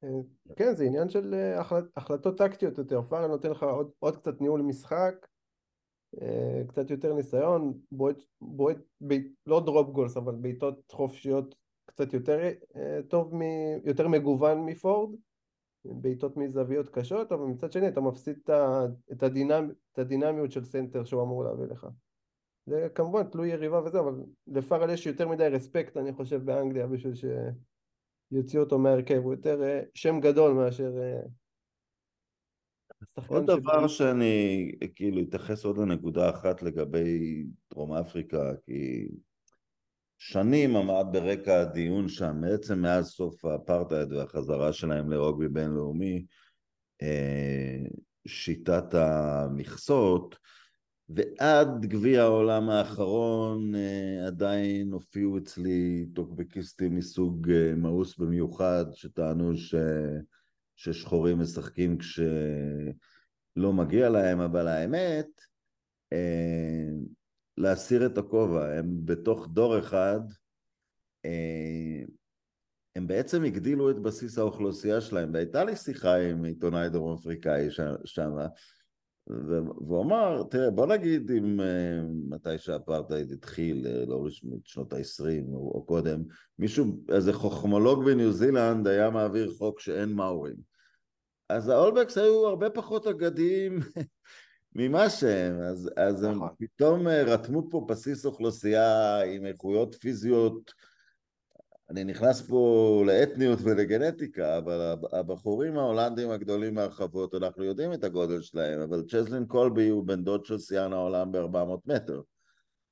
אה, כן, זה עניין של אה, החלט, החלטות טקטיות יותר. פארל נותן לך עוד, עוד קצת ניהול משחק, קצת יותר ניסיון, בועט, בועט, לא drop goals, אבל בעיטות חופשיות קצת יותר טוב, יותר מגוון מפורד. בעיטות מזוויות קשות, אבל מצד שני אתה מפסיד את, הדינמ, את הדינמיות של center שהוא אמור להביא לך. זה כמובן תלוי יריבה וזה, אבל לפארל יש יותר מדי respect אני חושב באנגליה בשביל שיוציאו אותו מהרכב, הוא יותר אה, שם גדול מאשר... אה, עוד דבר שאני כאילו אתייחס עוד לנקודה אחת לגבי דרום אפריקה, כי שנים עמד ברקע הדיון שם, בעצם מאז סוף האפרטהייד והחזרה שלהם לרוגבי בינלאומי, אה, שיטת המכסות, ועד גביע העולם האחרון אה, עדיין הופיעו אצלי טוקבקיסטים מסוג אה, מאוס במיוחד, שטענו ש... ששחורים משחקים כשלא מגיע להם, אבל האמת, להסיר את הכובע, הם בתוך דור אחד, אה, הם בעצם הגדילו את בסיס האוכלוסייה שלהם, והייתה לי שיחה עם עיתונאי דרום אפריקאי שם, והוא אמר, תראה, בוא נגיד אם אה, מתי שהאפרטהייד התחיל, אה, לא רשמית, שנות ה-20 או, או קודם, מישהו, איזה חוכמולוג בניו זילנד היה מעביר חוק שאין מאורים. אז האולבקס היו הרבה פחות אגדיים ממה שהם, אז, אז נכון. הם פתאום אה, רתמו פה בסיס אוכלוסייה עם איכויות פיזיות אני נכנס פה לאתניות ולגנטיקה, אבל הבחורים ההולנדים הגדולים מהרחבות, אנחנו יודעים את הגודל שלהם, אבל צ'זלין קולבי הוא בן דוד של שיאן העולם ב-400 מטר.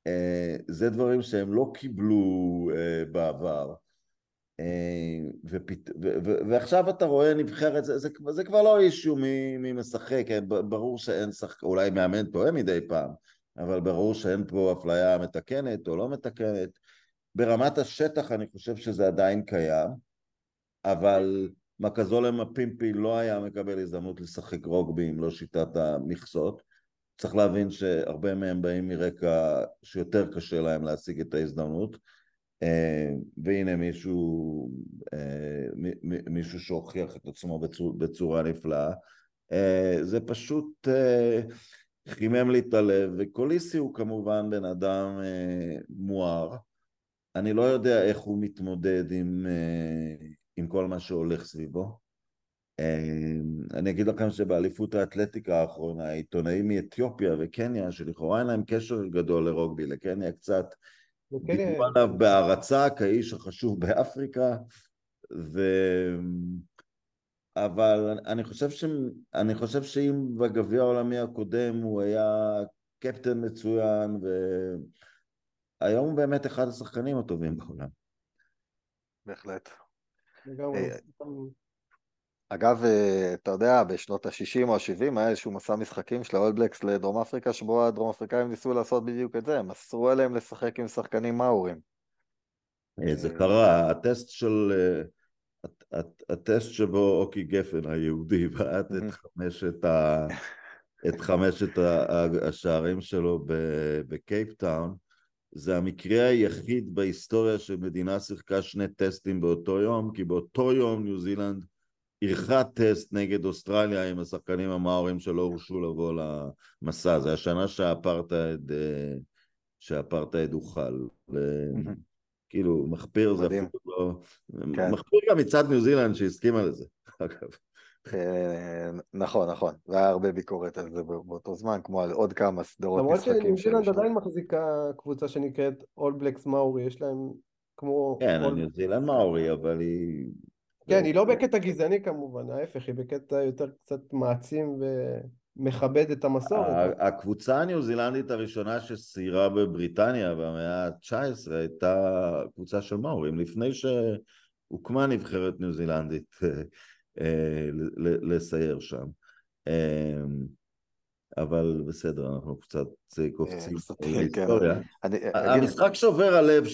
אה, זה דברים שהם לא קיבלו אה, בעבר. אה, ופת... ו... ו... ועכשיו אתה רואה נבחרת, זה, זה, זה כבר לא אישיו מי, מי משחק, ברור שאין שחק... אולי מאמן טועה מדי פעם, אבל ברור שאין פה אפליה מתקנת או לא מתקנת. ברמת השטח אני חושב שזה עדיין קיים, אבל מקזולם הפימפי לא היה מקבל הזדמנות לשחק רוגבי אם לא שיטת המכסות. צריך להבין שהרבה מהם באים מרקע שיותר קשה להם להשיג את ההזדמנות. אה, והנה מישהו, אה, מישהו שהוכיח את עצמו בצורה, בצורה נפלאה. אה, זה פשוט חימם לי את הלב, וקוליסי הוא כמובן בן אדם מואר. אני לא יודע איך הוא מתמודד עם, אה, עם כל מה שהולך סביבו. אה, אני אגיד לכם שבאליפות האתלטיקה האחרונה, עיתונאים מאתיופיה וקניה, שלכאורה אין להם קשר גדול לרוגבי, לקניה קצת דיברו עליו בהערצה כאיש החשוב באפריקה, ו... אבל אני חושב, ש... אני חושב שאם בגביע העולמי הקודם הוא היה קפטן מצוין ו... היום הוא באמת אחד השחקנים הטובים בעולם. בהחלט. אה, אגב, אה, אתה יודע, בשנות ה-60 או ה-70 היה איזשהו מסע משחקים של האולבלקס לדרום אפריקה, שבו הדרום אפריקאים ניסו לעשות בדיוק את זה, הם אסרו עליהם לשחק עם שחקנים מאורים. אה, זה קרה, הטסט של... הטסט שבו אוקי גפן היהודי בעט את חמשת, ה... את חמשת השערים שלו בקייפטאון, זה המקרה היחיד בהיסטוריה שמדינה שיחקה שני טסטים באותו יום, כי באותו יום ניו זילנד אירחה טסט נגד אוסטרליה עם השחקנים המאורים שלא הורשו לבוא למסע. זה השנה שהאפרטהייד, אה, שהאפרטהייד הוחל. כאילו, מחפיר זה אפילו לא... כן. מחפיר גם מצד ניו זילנד שהסכימה לזה, אגב. אה, נכון, נכון, והיה הרבה ביקורת על זה באותו זמן, כמו על עוד כמה סדרות משחקים. למרות שניו עדיין מחזיקה קבוצה שנקראת All Blacks מאורי, יש להם כמו... כן, ניו זילנד מאורי, אבל היא... כן, היא לא בקטע גזעני כמובן, ההפך, היא בקטע יותר קצת מעצים ומכבד את המסורת. הקבוצה הניו זילנדית הראשונה שסיירה בבריטניה במאה ה-19 הייתה קבוצה של מאורים, לפני שהוקמה נבחרת ניו זילנדית. אה, לסייר שם. אה, אבל בסדר, אנחנו קצת קופצים אה, להיסטוריה. המשחק שובר הלב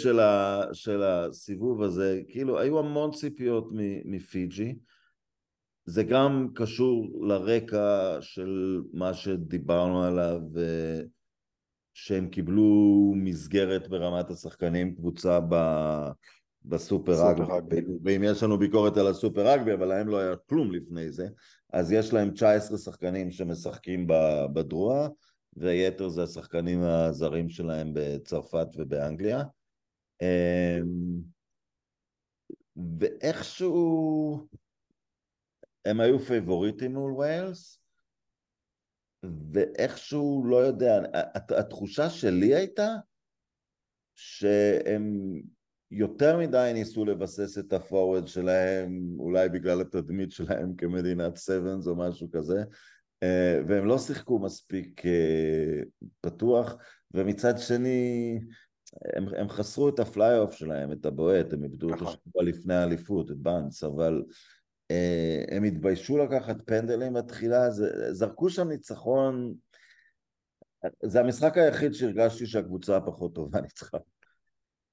של הסיבוב הזה, כאילו היו המון ציפיות מפיג'י. זה גם קשור לרקע של מה שדיברנו עליו, שהם קיבלו מסגרת ברמת השחקנים, קבוצה ב... בסופר רגבי, ואם יש לנו ביקורת על הסופר רגבי, אבל להם לא היה כלום לפני זה, אז יש להם 19 שחקנים שמשחקים בדרוע, ויתר זה השחקנים הזרים שלהם בצרפת ובאנגליה. אמ, ואיכשהו הם היו פייבוריטים מול ויילס, ואיכשהו, לא יודע, התחושה שלי הייתה שהם יותר מדי ניסו לבסס את ה forward שלהם, אולי בגלל התדמית שלהם כמדינת sevens או משהו כזה, אה, והם לא שיחקו מספיק אה, פתוח, ומצד שני הם, הם חסרו את ה fly-half שלהם, את הבועט, הם איבדו אותו נכון. שבוע לפני האליפות, את באנס, אבל אה, הם התביישו לקחת פנדלים בתחילה, זרקו שם ניצחון, זה המשחק היחיד שהרגשתי שהקבוצה הפחות טובה ניצחה.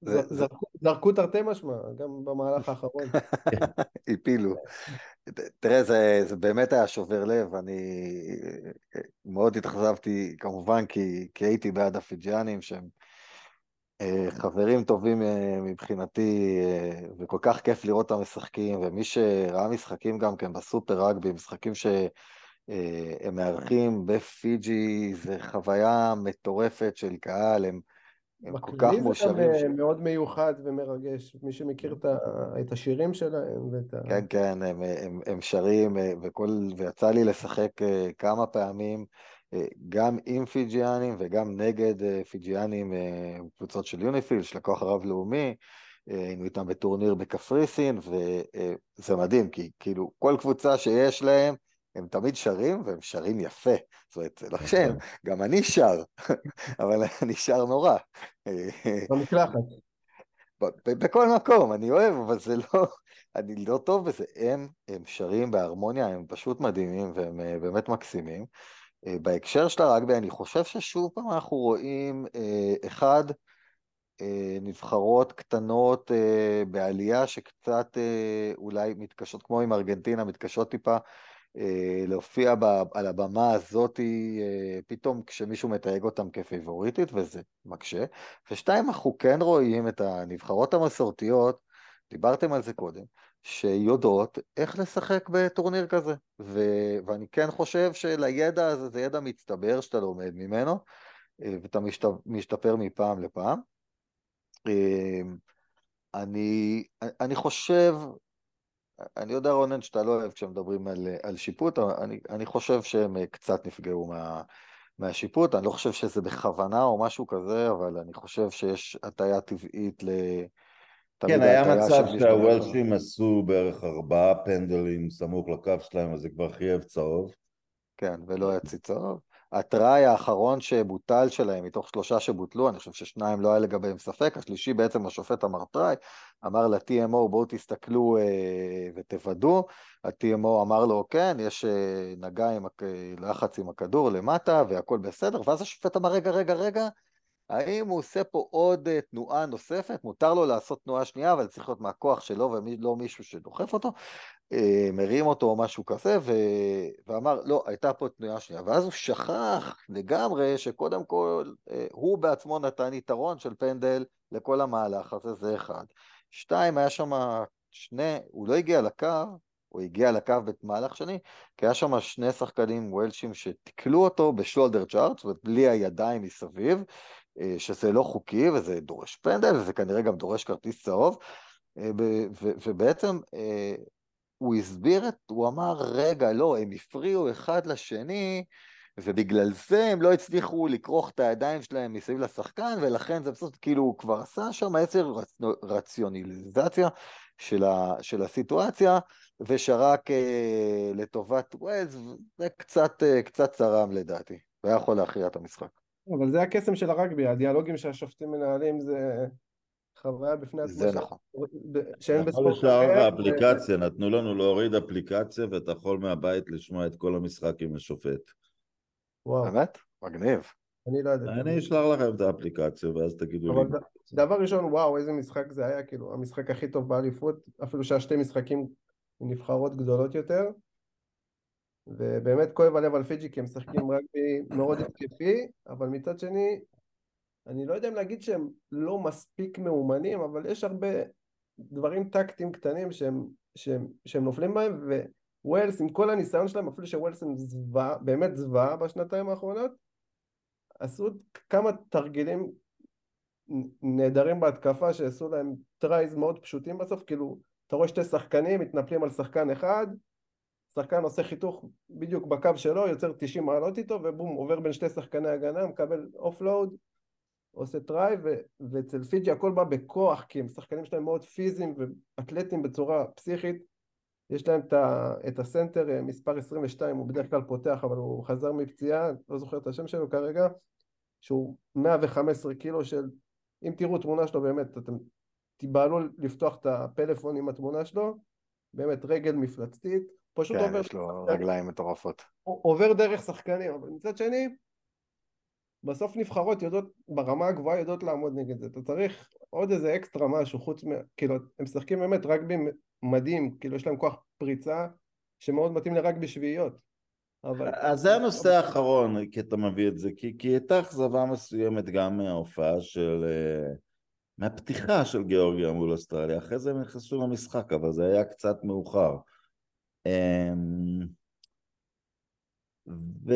זרקו זרקו תרתי משמע, גם במהלך האחרון. הפילו. תראה, זה, זה באמת היה שובר לב, אני מאוד התאכזבתי, כמובן, כי, כי הייתי בעד הפיג'יאנים, שהם אה, חברים טובים אה, מבחינתי, אה, וכל כך כיף לראות אותם משחקים, ומי שראה משחקים גם כן בסופר רגבי, משחקים שהם מארחים בפיג'י, זה חוויה מטורפת של קהל, הם... הם כל כך מאושרים. בכללי זה גם מאוד מיוחד ומרגש, מי שמכיר את, השירים שלהם ואת ה... כן, כן, הם, הם, הם שרים, וכל, ויצא לי לשחק כמה פעמים. גם עם פיג'יאנים וגם נגד אה, פיג'יאנים, אה, קבוצות של יוניפיל, של הכוח הרב-לאומי, אה, היינו איתם בטורניר בקפריסין, וזה מדהים, כי כאילו כל קבוצה שיש להם, הם תמיד שרים, והם שרים יפה. זאת אומרת, זה לא שהם, גם אני שר, אבל אני שר נורא. במקלחת. בכל מקום, אני אוהב, אבל זה לא, אני לא טוב בזה. הם, הם שרים בהרמוניה, הם פשוט מדהימים, והם באמת מקסימים. אה, בהקשר של הרגבי, אני חושב ששוב פעם אנחנו רואים, אה, אחד, אה, נבחרות קטנות בעלייה שקצת אולי מתקשות, כמו עם ארגנטינה, מתקשות טיפה להופיע על הבמה הזאת פתאום כשמישהו מתייג אותם כפיבוריטית, וזה מקשה. ושתיים, אנחנו כן רואים את הנבחרות המסורתיות, דיברתם על זה קודם, שיודעות איך לשחק בטורניר כזה. ו... ואני כן חושב שלידע הזה זה ידע מצטבר שאתה לומד ממנו, אה, ואתה משת... משתפר מפעם לפעם. אה, אני, אני חושב, אני יודע רונן שאתה לא אוהב כשמדברים על, על שיפוט, אני, אני חושב שהם קצת נפגעו מה, מהשיפוט, אני לא חושב שזה בכוונה או משהו כזה, אבל אני חושב שיש הטיה טבעית ל... כן, היה מצב שהוולשים עשו בערך ארבעה פנדלים סמוך לקו שלהם, אז זה כבר חייב צהוב. כן, ולא יצא צהוב. הטראי האחרון שבוטל שלהם, מתוך שלושה שבוטלו, אני חושב ששניים לא היה לגביהם ספק, השלישי בעצם השופט אמר טראי, אמר ל-TMO בואו תסתכלו אה, ותוודאו, ה-TMO אמר לו כן, יש אה, נגע עם לחץ עם הכדור למטה והכל בסדר, ואז השופט אמר רגע, רגע, רגע, האם הוא עושה פה עוד אה, תנועה נוספת? מותר לו לעשות תנועה שנייה, אבל צריך להיות מהכוח שלו ולא מישהו שדוחף אותו, מרים אותו או משהו כזה, ו... ואמר, לא, הייתה פה תנועה שנייה. ואז הוא שכח לגמרי שקודם כל אה, הוא בעצמו נתן יתרון של פנדל לכל המהלך הזה, זה אחד. שתיים, היה שם שני, הוא לא הגיע לקו, הוא הגיע לקו במהלך שני, כי היה שם שני שחקנים וולשים שתיקלו אותו בשולדר צ'ארט, זאת אומרת בלי הידיים מסביב, אה, שזה לא חוקי וזה דורש פנדל וזה כנראה גם דורש כרטיס צהוב אה, ובעצם אה, הוא הסביר את, הוא אמר רגע לא, הם הפריעו אחד לשני ובגלל זה הם לא הצליחו לכרוך את הידיים שלהם מסביב לשחקן ולכן זה בסוף כאילו הוא כבר עשה שם איזה רצ... רציונליזציה של, ה... של הסיטואציה ושרק אה, לטובת ווילס זה קצת, אה, קצת צרם לדעתי והיה יכול להכריע את המשחק. אבל זה הקסם של הרגבי, הדיאלוגים שהשופטים מנהלים זה חוויה בפני עצמה. זה נכון. שאין בספורט אחר. יכול לשאול האפליקציה, נתנו לנו להוריד אפליקציה ואתה יכול מהבית לשמוע את כל המשחק עם השופט. וואו. באמת? מגניב. אני לא יודע. אני אשלח לכם את האפליקציה ואז תגידו לי. דבר ראשון, וואו, איזה משחק זה היה, כאילו, המשחק הכי טוב באליפות, אפילו שהיה שתי משחקים עם נבחרות גדולות יותר. ובאמת כואב הלב על פיג'י כי הם משחקים רק מאוד התקפי, אבל מצד שני, אני לא יודע אם להגיד שהם לא מספיק מאומנים, אבל יש הרבה דברים טקטיים קטנים שהם, שהם, שהם נופלים בהם, וווילס עם כל הניסיון שלהם, אפילו שווילס הם זוועה, באמת זוועה בשנתיים האחרונות, עשו כמה תרגילים נהדרים בהתקפה שעשו להם tries מאוד פשוטים בסוף, כאילו אתה רואה שתי שחקנים מתנפלים על שחקן אחד שחקן עושה חיתוך בדיוק בקו שלו, יוצר 90 מעלות איתו, ובום, עובר בין שתי שחקני הגנה, מקבל offload, עושה try, ואצל פיג'י הכל בא בכוח, כי הם שחקנים שלהם מאוד פיזיים ואתלטיים בצורה פסיכית. יש להם את, ה, את ה center אה, מספר 22, הוא בדרך כלל פותח, אבל הוא חזר מפציעה, לא זוכר את השם שלו כרגע, שהוא 115 קילו של, אם תראו תמונה שלו באמת, אתם תיבהלו לפתוח את הפלאפון עם התמונה שלו, באמת רגל מפלצתית, פשוט כן, עובר... יש לו רגליים מטורפות. עובר דרך שחקנים, אבל מצד שני, בסוף נבחרות יודעות, ברמה הגבוהה יודעות לעמוד נגד זה. אתה צריך עוד איזה אקסטרה משהו, חוץ מ... כאילו, הם משחקים באמת רגבי מדהים, כאילו יש להם כוח פריצה שמאוד מתאים לרגבי שביעיות. אבל... אז זה הנושא האחרון, כי אתה מביא את זה, כי, כי הייתה אכזבה מסוימת גם מההופעה של... אה, מהפתיחה של גיאורגיה מול אוסטרליה, אחרי זה הם נכנסו למשחק, אבל זה היה קצת מאוחר. אמ, ו...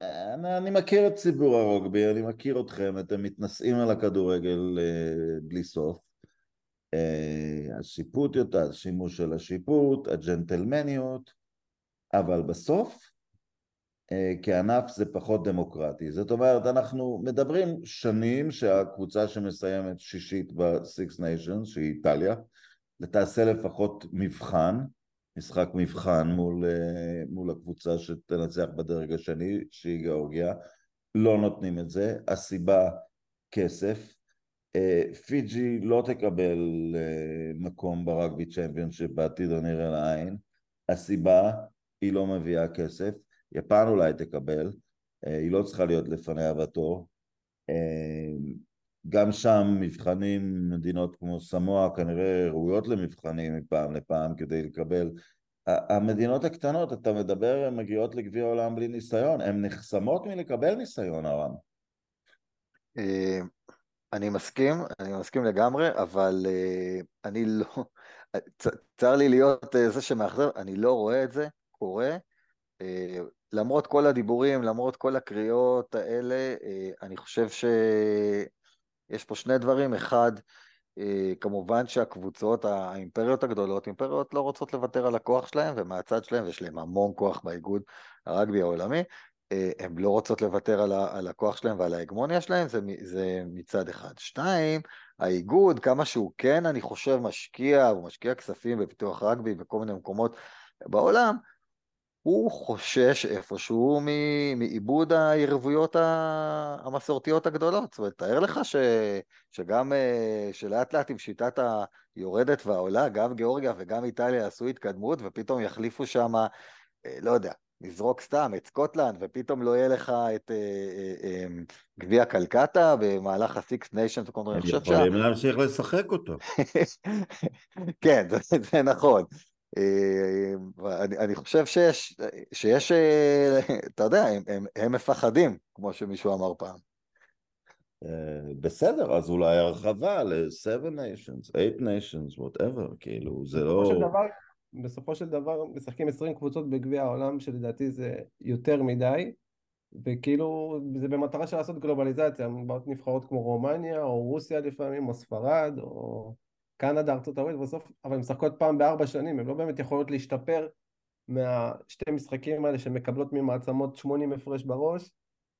אני, אני מכיר את ציבור הרוגבי, אני מכיר אתכם, אתם מתנשאים על הכדורגל אה, בלי סוף. אה, השיפוט יותר, השימוש של השיפוט, הג'נטלמניות, אבל בסוף אה, כענף זה פחות דמוקרטי. זאת אומרת, אנחנו מדברים שנים שהקבוצה שמסיימת שישית ב-Six Nations, שהיא איטליה, תעשה לפחות מבחן, משחק מבחן מול, אה, מול הקבוצה שתנצח בדרג השני, שהיא גיאורגיה, לא נותנים את זה, הסיבה כסף, אה, פיג'י לא תקבל אה, מקום ברגבי צ'מפיונשיפ בעתיד הנראה לעין, הסיבה היא לא מביאה כסף, יפן אולי תקבל, היא לא צריכה להיות לפניה בתור, גם שם מבחנים, מדינות כמו סמואה כנראה ראויות למבחנים מפעם לפעם כדי לקבל המדינות הקטנות, אתה מדבר, הן מגיעות לגביע העולם בלי ניסיון, הן נחסמות מלקבל ניסיון, הרם. אה, אני מסכים, אני מסכים לגמרי, אבל אה, אני לא... צר לי להיות אה, זה שמאכזב, אני לא רואה את זה קורה. למרות כל הדיבורים, למרות כל הקריאות האלה, אני חושב שיש פה שני דברים. אחד, אה, כמובן שהקבוצות, האימפריות הגדולות, אימפריות לא רוצות לוותר על הכוח שלהם, ומהצד שלהם, ויש להם המון כוח באיגוד הרגבי העולמי, אה, הן לא רוצות לוותר על, על הכוח שלהם ועל ההגמוניה שלהם, זה, זה מצד אחד. שתיים, האיגוד, כמה שהוא כן, אני חושב, משקיע, הוא משקיע כספים בפיתוח רגבי בכל מיני מקומות בעולם, הוא חושש איפשהו מעיבוד היריבויות המסורתיות הגדולות. זאת אומרת, תאר לך ש, שגם, אה, שלאט לאט עם שיטת היורדת והעולה, גם גיאורגיה וגם איטליה יעשו התקדמות, ופתאום יחליפו שם, אה, לא יודע, נזרוק סתם את סקוטלנד, ופתאום לא יהיה לך את אה, גביע קלקטה במהלך וכל מיני, הם יכולים להמשיך לשחק אותו. כן, זה נכון. אה, אני, אני חושב שיש, שיש, אה, אתה יודע, הם, הם, הם מפחדים, כמו שמישהו אמר פעם. אה, בסדר, אז אולי הרחבה ל-7 nations, 8 nations, whatever, כאילו, זה לא... של דבר, בסופו של דבר משחקים 20 קבוצות בגביע העולם, שלדעתי זה יותר מדי, וכאילו זה במטרה של לעשות גלובליזציה, באות נבחרות כמו רומניה, או רוסיה לפעמים, או ספרד, או... קנדה, ארצות הברית, בסוף, אבל הן משחקות פעם בארבע שנים, הן לא באמת יכולות להשתפר מהשתי משחקים האלה שמקבלות ממעצמות 80 הפרש בראש,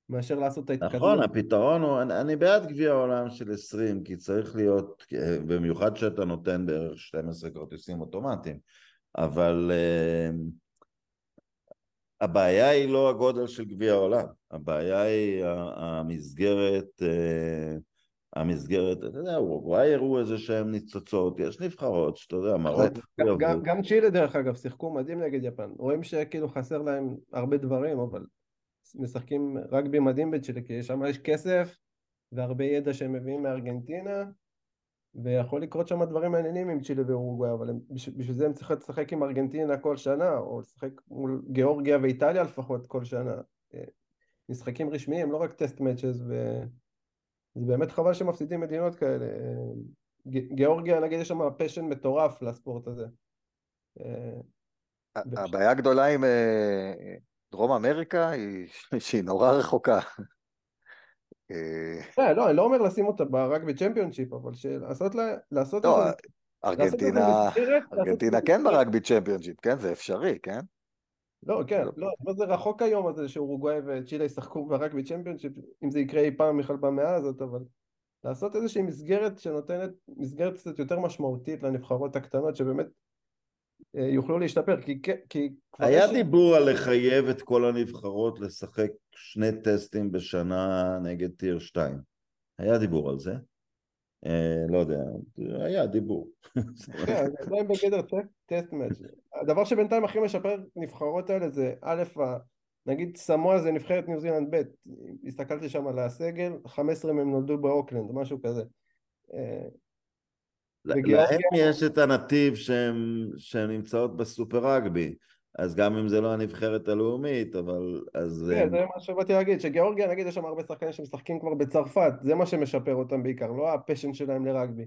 מאשר לעשות את ההתקדמות. נכון, הפתרון הוא, אני, אני בעד גביע העולם של 20, כי צריך להיות, במיוחד שאתה נותן בערך 12 כרטיסים אוטומטיים, אבל uh, הבעיה היא לא הגודל של גביע העולם, הבעיה היא המסגרת uh, המסגרת, אתה יודע, אולי הראו איזה שהם ניצוצות, יש נבחרות שאתה יודע, מראות... גם, גם צ'ילה דרך אגב, שיחקו מדהים נגד יפן, רואים שכאילו חסר להם הרבה דברים, אבל משחקים רק במדהים בצ'ילה, כי שם יש כסף והרבה ידע שהם מביאים מארגנטינה, ויכול לקרות שם דברים מעניינים עם צ'ילה ואורוגוואי, אבל הם, בשביל זה הם צריכים לשחק עם ארגנטינה כל שנה, או לשחק מול גיאורגיה ואיטליה לפחות כל שנה. אה, משחקים רשמיים, לא רק טסט מאצ'ס ו... זה באמת חבל שמפסידים מדינות כאלה. גיאורגיה, נגיד, יש שם פשן מטורף לספורט הזה. אה, הבעיה הגדולה עם אה, דרום אמריקה היא שהיא נורא רחוקה. אה, לא, לא, אני לא אומר לשים אותה רק בצ'מפיונשיפ, אבל לעשות לה... לעשות לא, ארגנטינה, ארגנטינה כן ברגבי צ'מפיונשיפ, כן? זה אפשרי, כן? לא, כן, לא, לא, זה רחוק היום הזה שאורוגוואי וצ'ילה ישחקו רק בצ'מפיונשיפ, אם זה יקרה אי פעם בכלל במאה הזאת, אבל לעשות איזושהי מסגרת שנותנת, מסגרת קצת יותר משמעותית לנבחרות הקטנות, שבאמת אה, יוכלו להשתפר, כי... כי היה דיבור על לחייב את כל הנבחרות לשחק שני טסטים בשנה נגד tier 2. היה דיבור על זה. אה, לא יודע, היה דיבור. כן, זה עדיין בגדר test match. הדבר שבינתיים הכי משפר נבחרות האלה זה א', נגיד סמואה זה נבחרת ניו זילנד ב', הסתכלתי שם על הסגל, 15 מהם נולדו באוקלנד, משהו כזה. אה, להם יש את הנתיב שהן נמצאות בסופר רגבי, אז גם אם זה לא הנבחרת הלאומית, אבל אז... כן, זה מה שבאתי להגיד, שגיאורגיה נגיד יש שם הרבה שחקנים שמשחקים כבר בצרפת, זה מה שמשפר אותם בעיקר, לא ה passion שלהם לרגבי.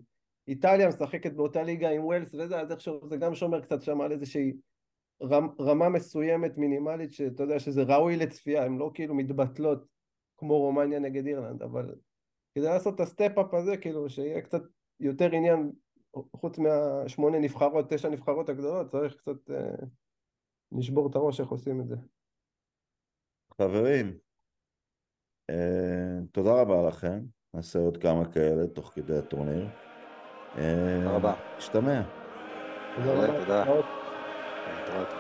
איטליה משחקת באותה ליגה עם ווילס וזה, אז איכשהו זה גם שומר קצת שם על איזושהי רמה מסוימת מינימלית, שאתה יודע שזה ראוי לצפייה, הן לא כאילו מתבטלות כמו רומניה נגד אירלנד, אבל כדי לעשות את ה step-up הזה, כאילו שיהיה קצת יותר עניין, חוץ מהשמונה נבחרות, תשע נבחרות הגדולות, צריך קצת אה, לשבור את הראש איך עושים את זה. חברים, אה, תודה רבה לכם, נעשה עוד כמה כאלה תוך כדי הטורניר. תודה רבה. נשתמע. תודה רבה.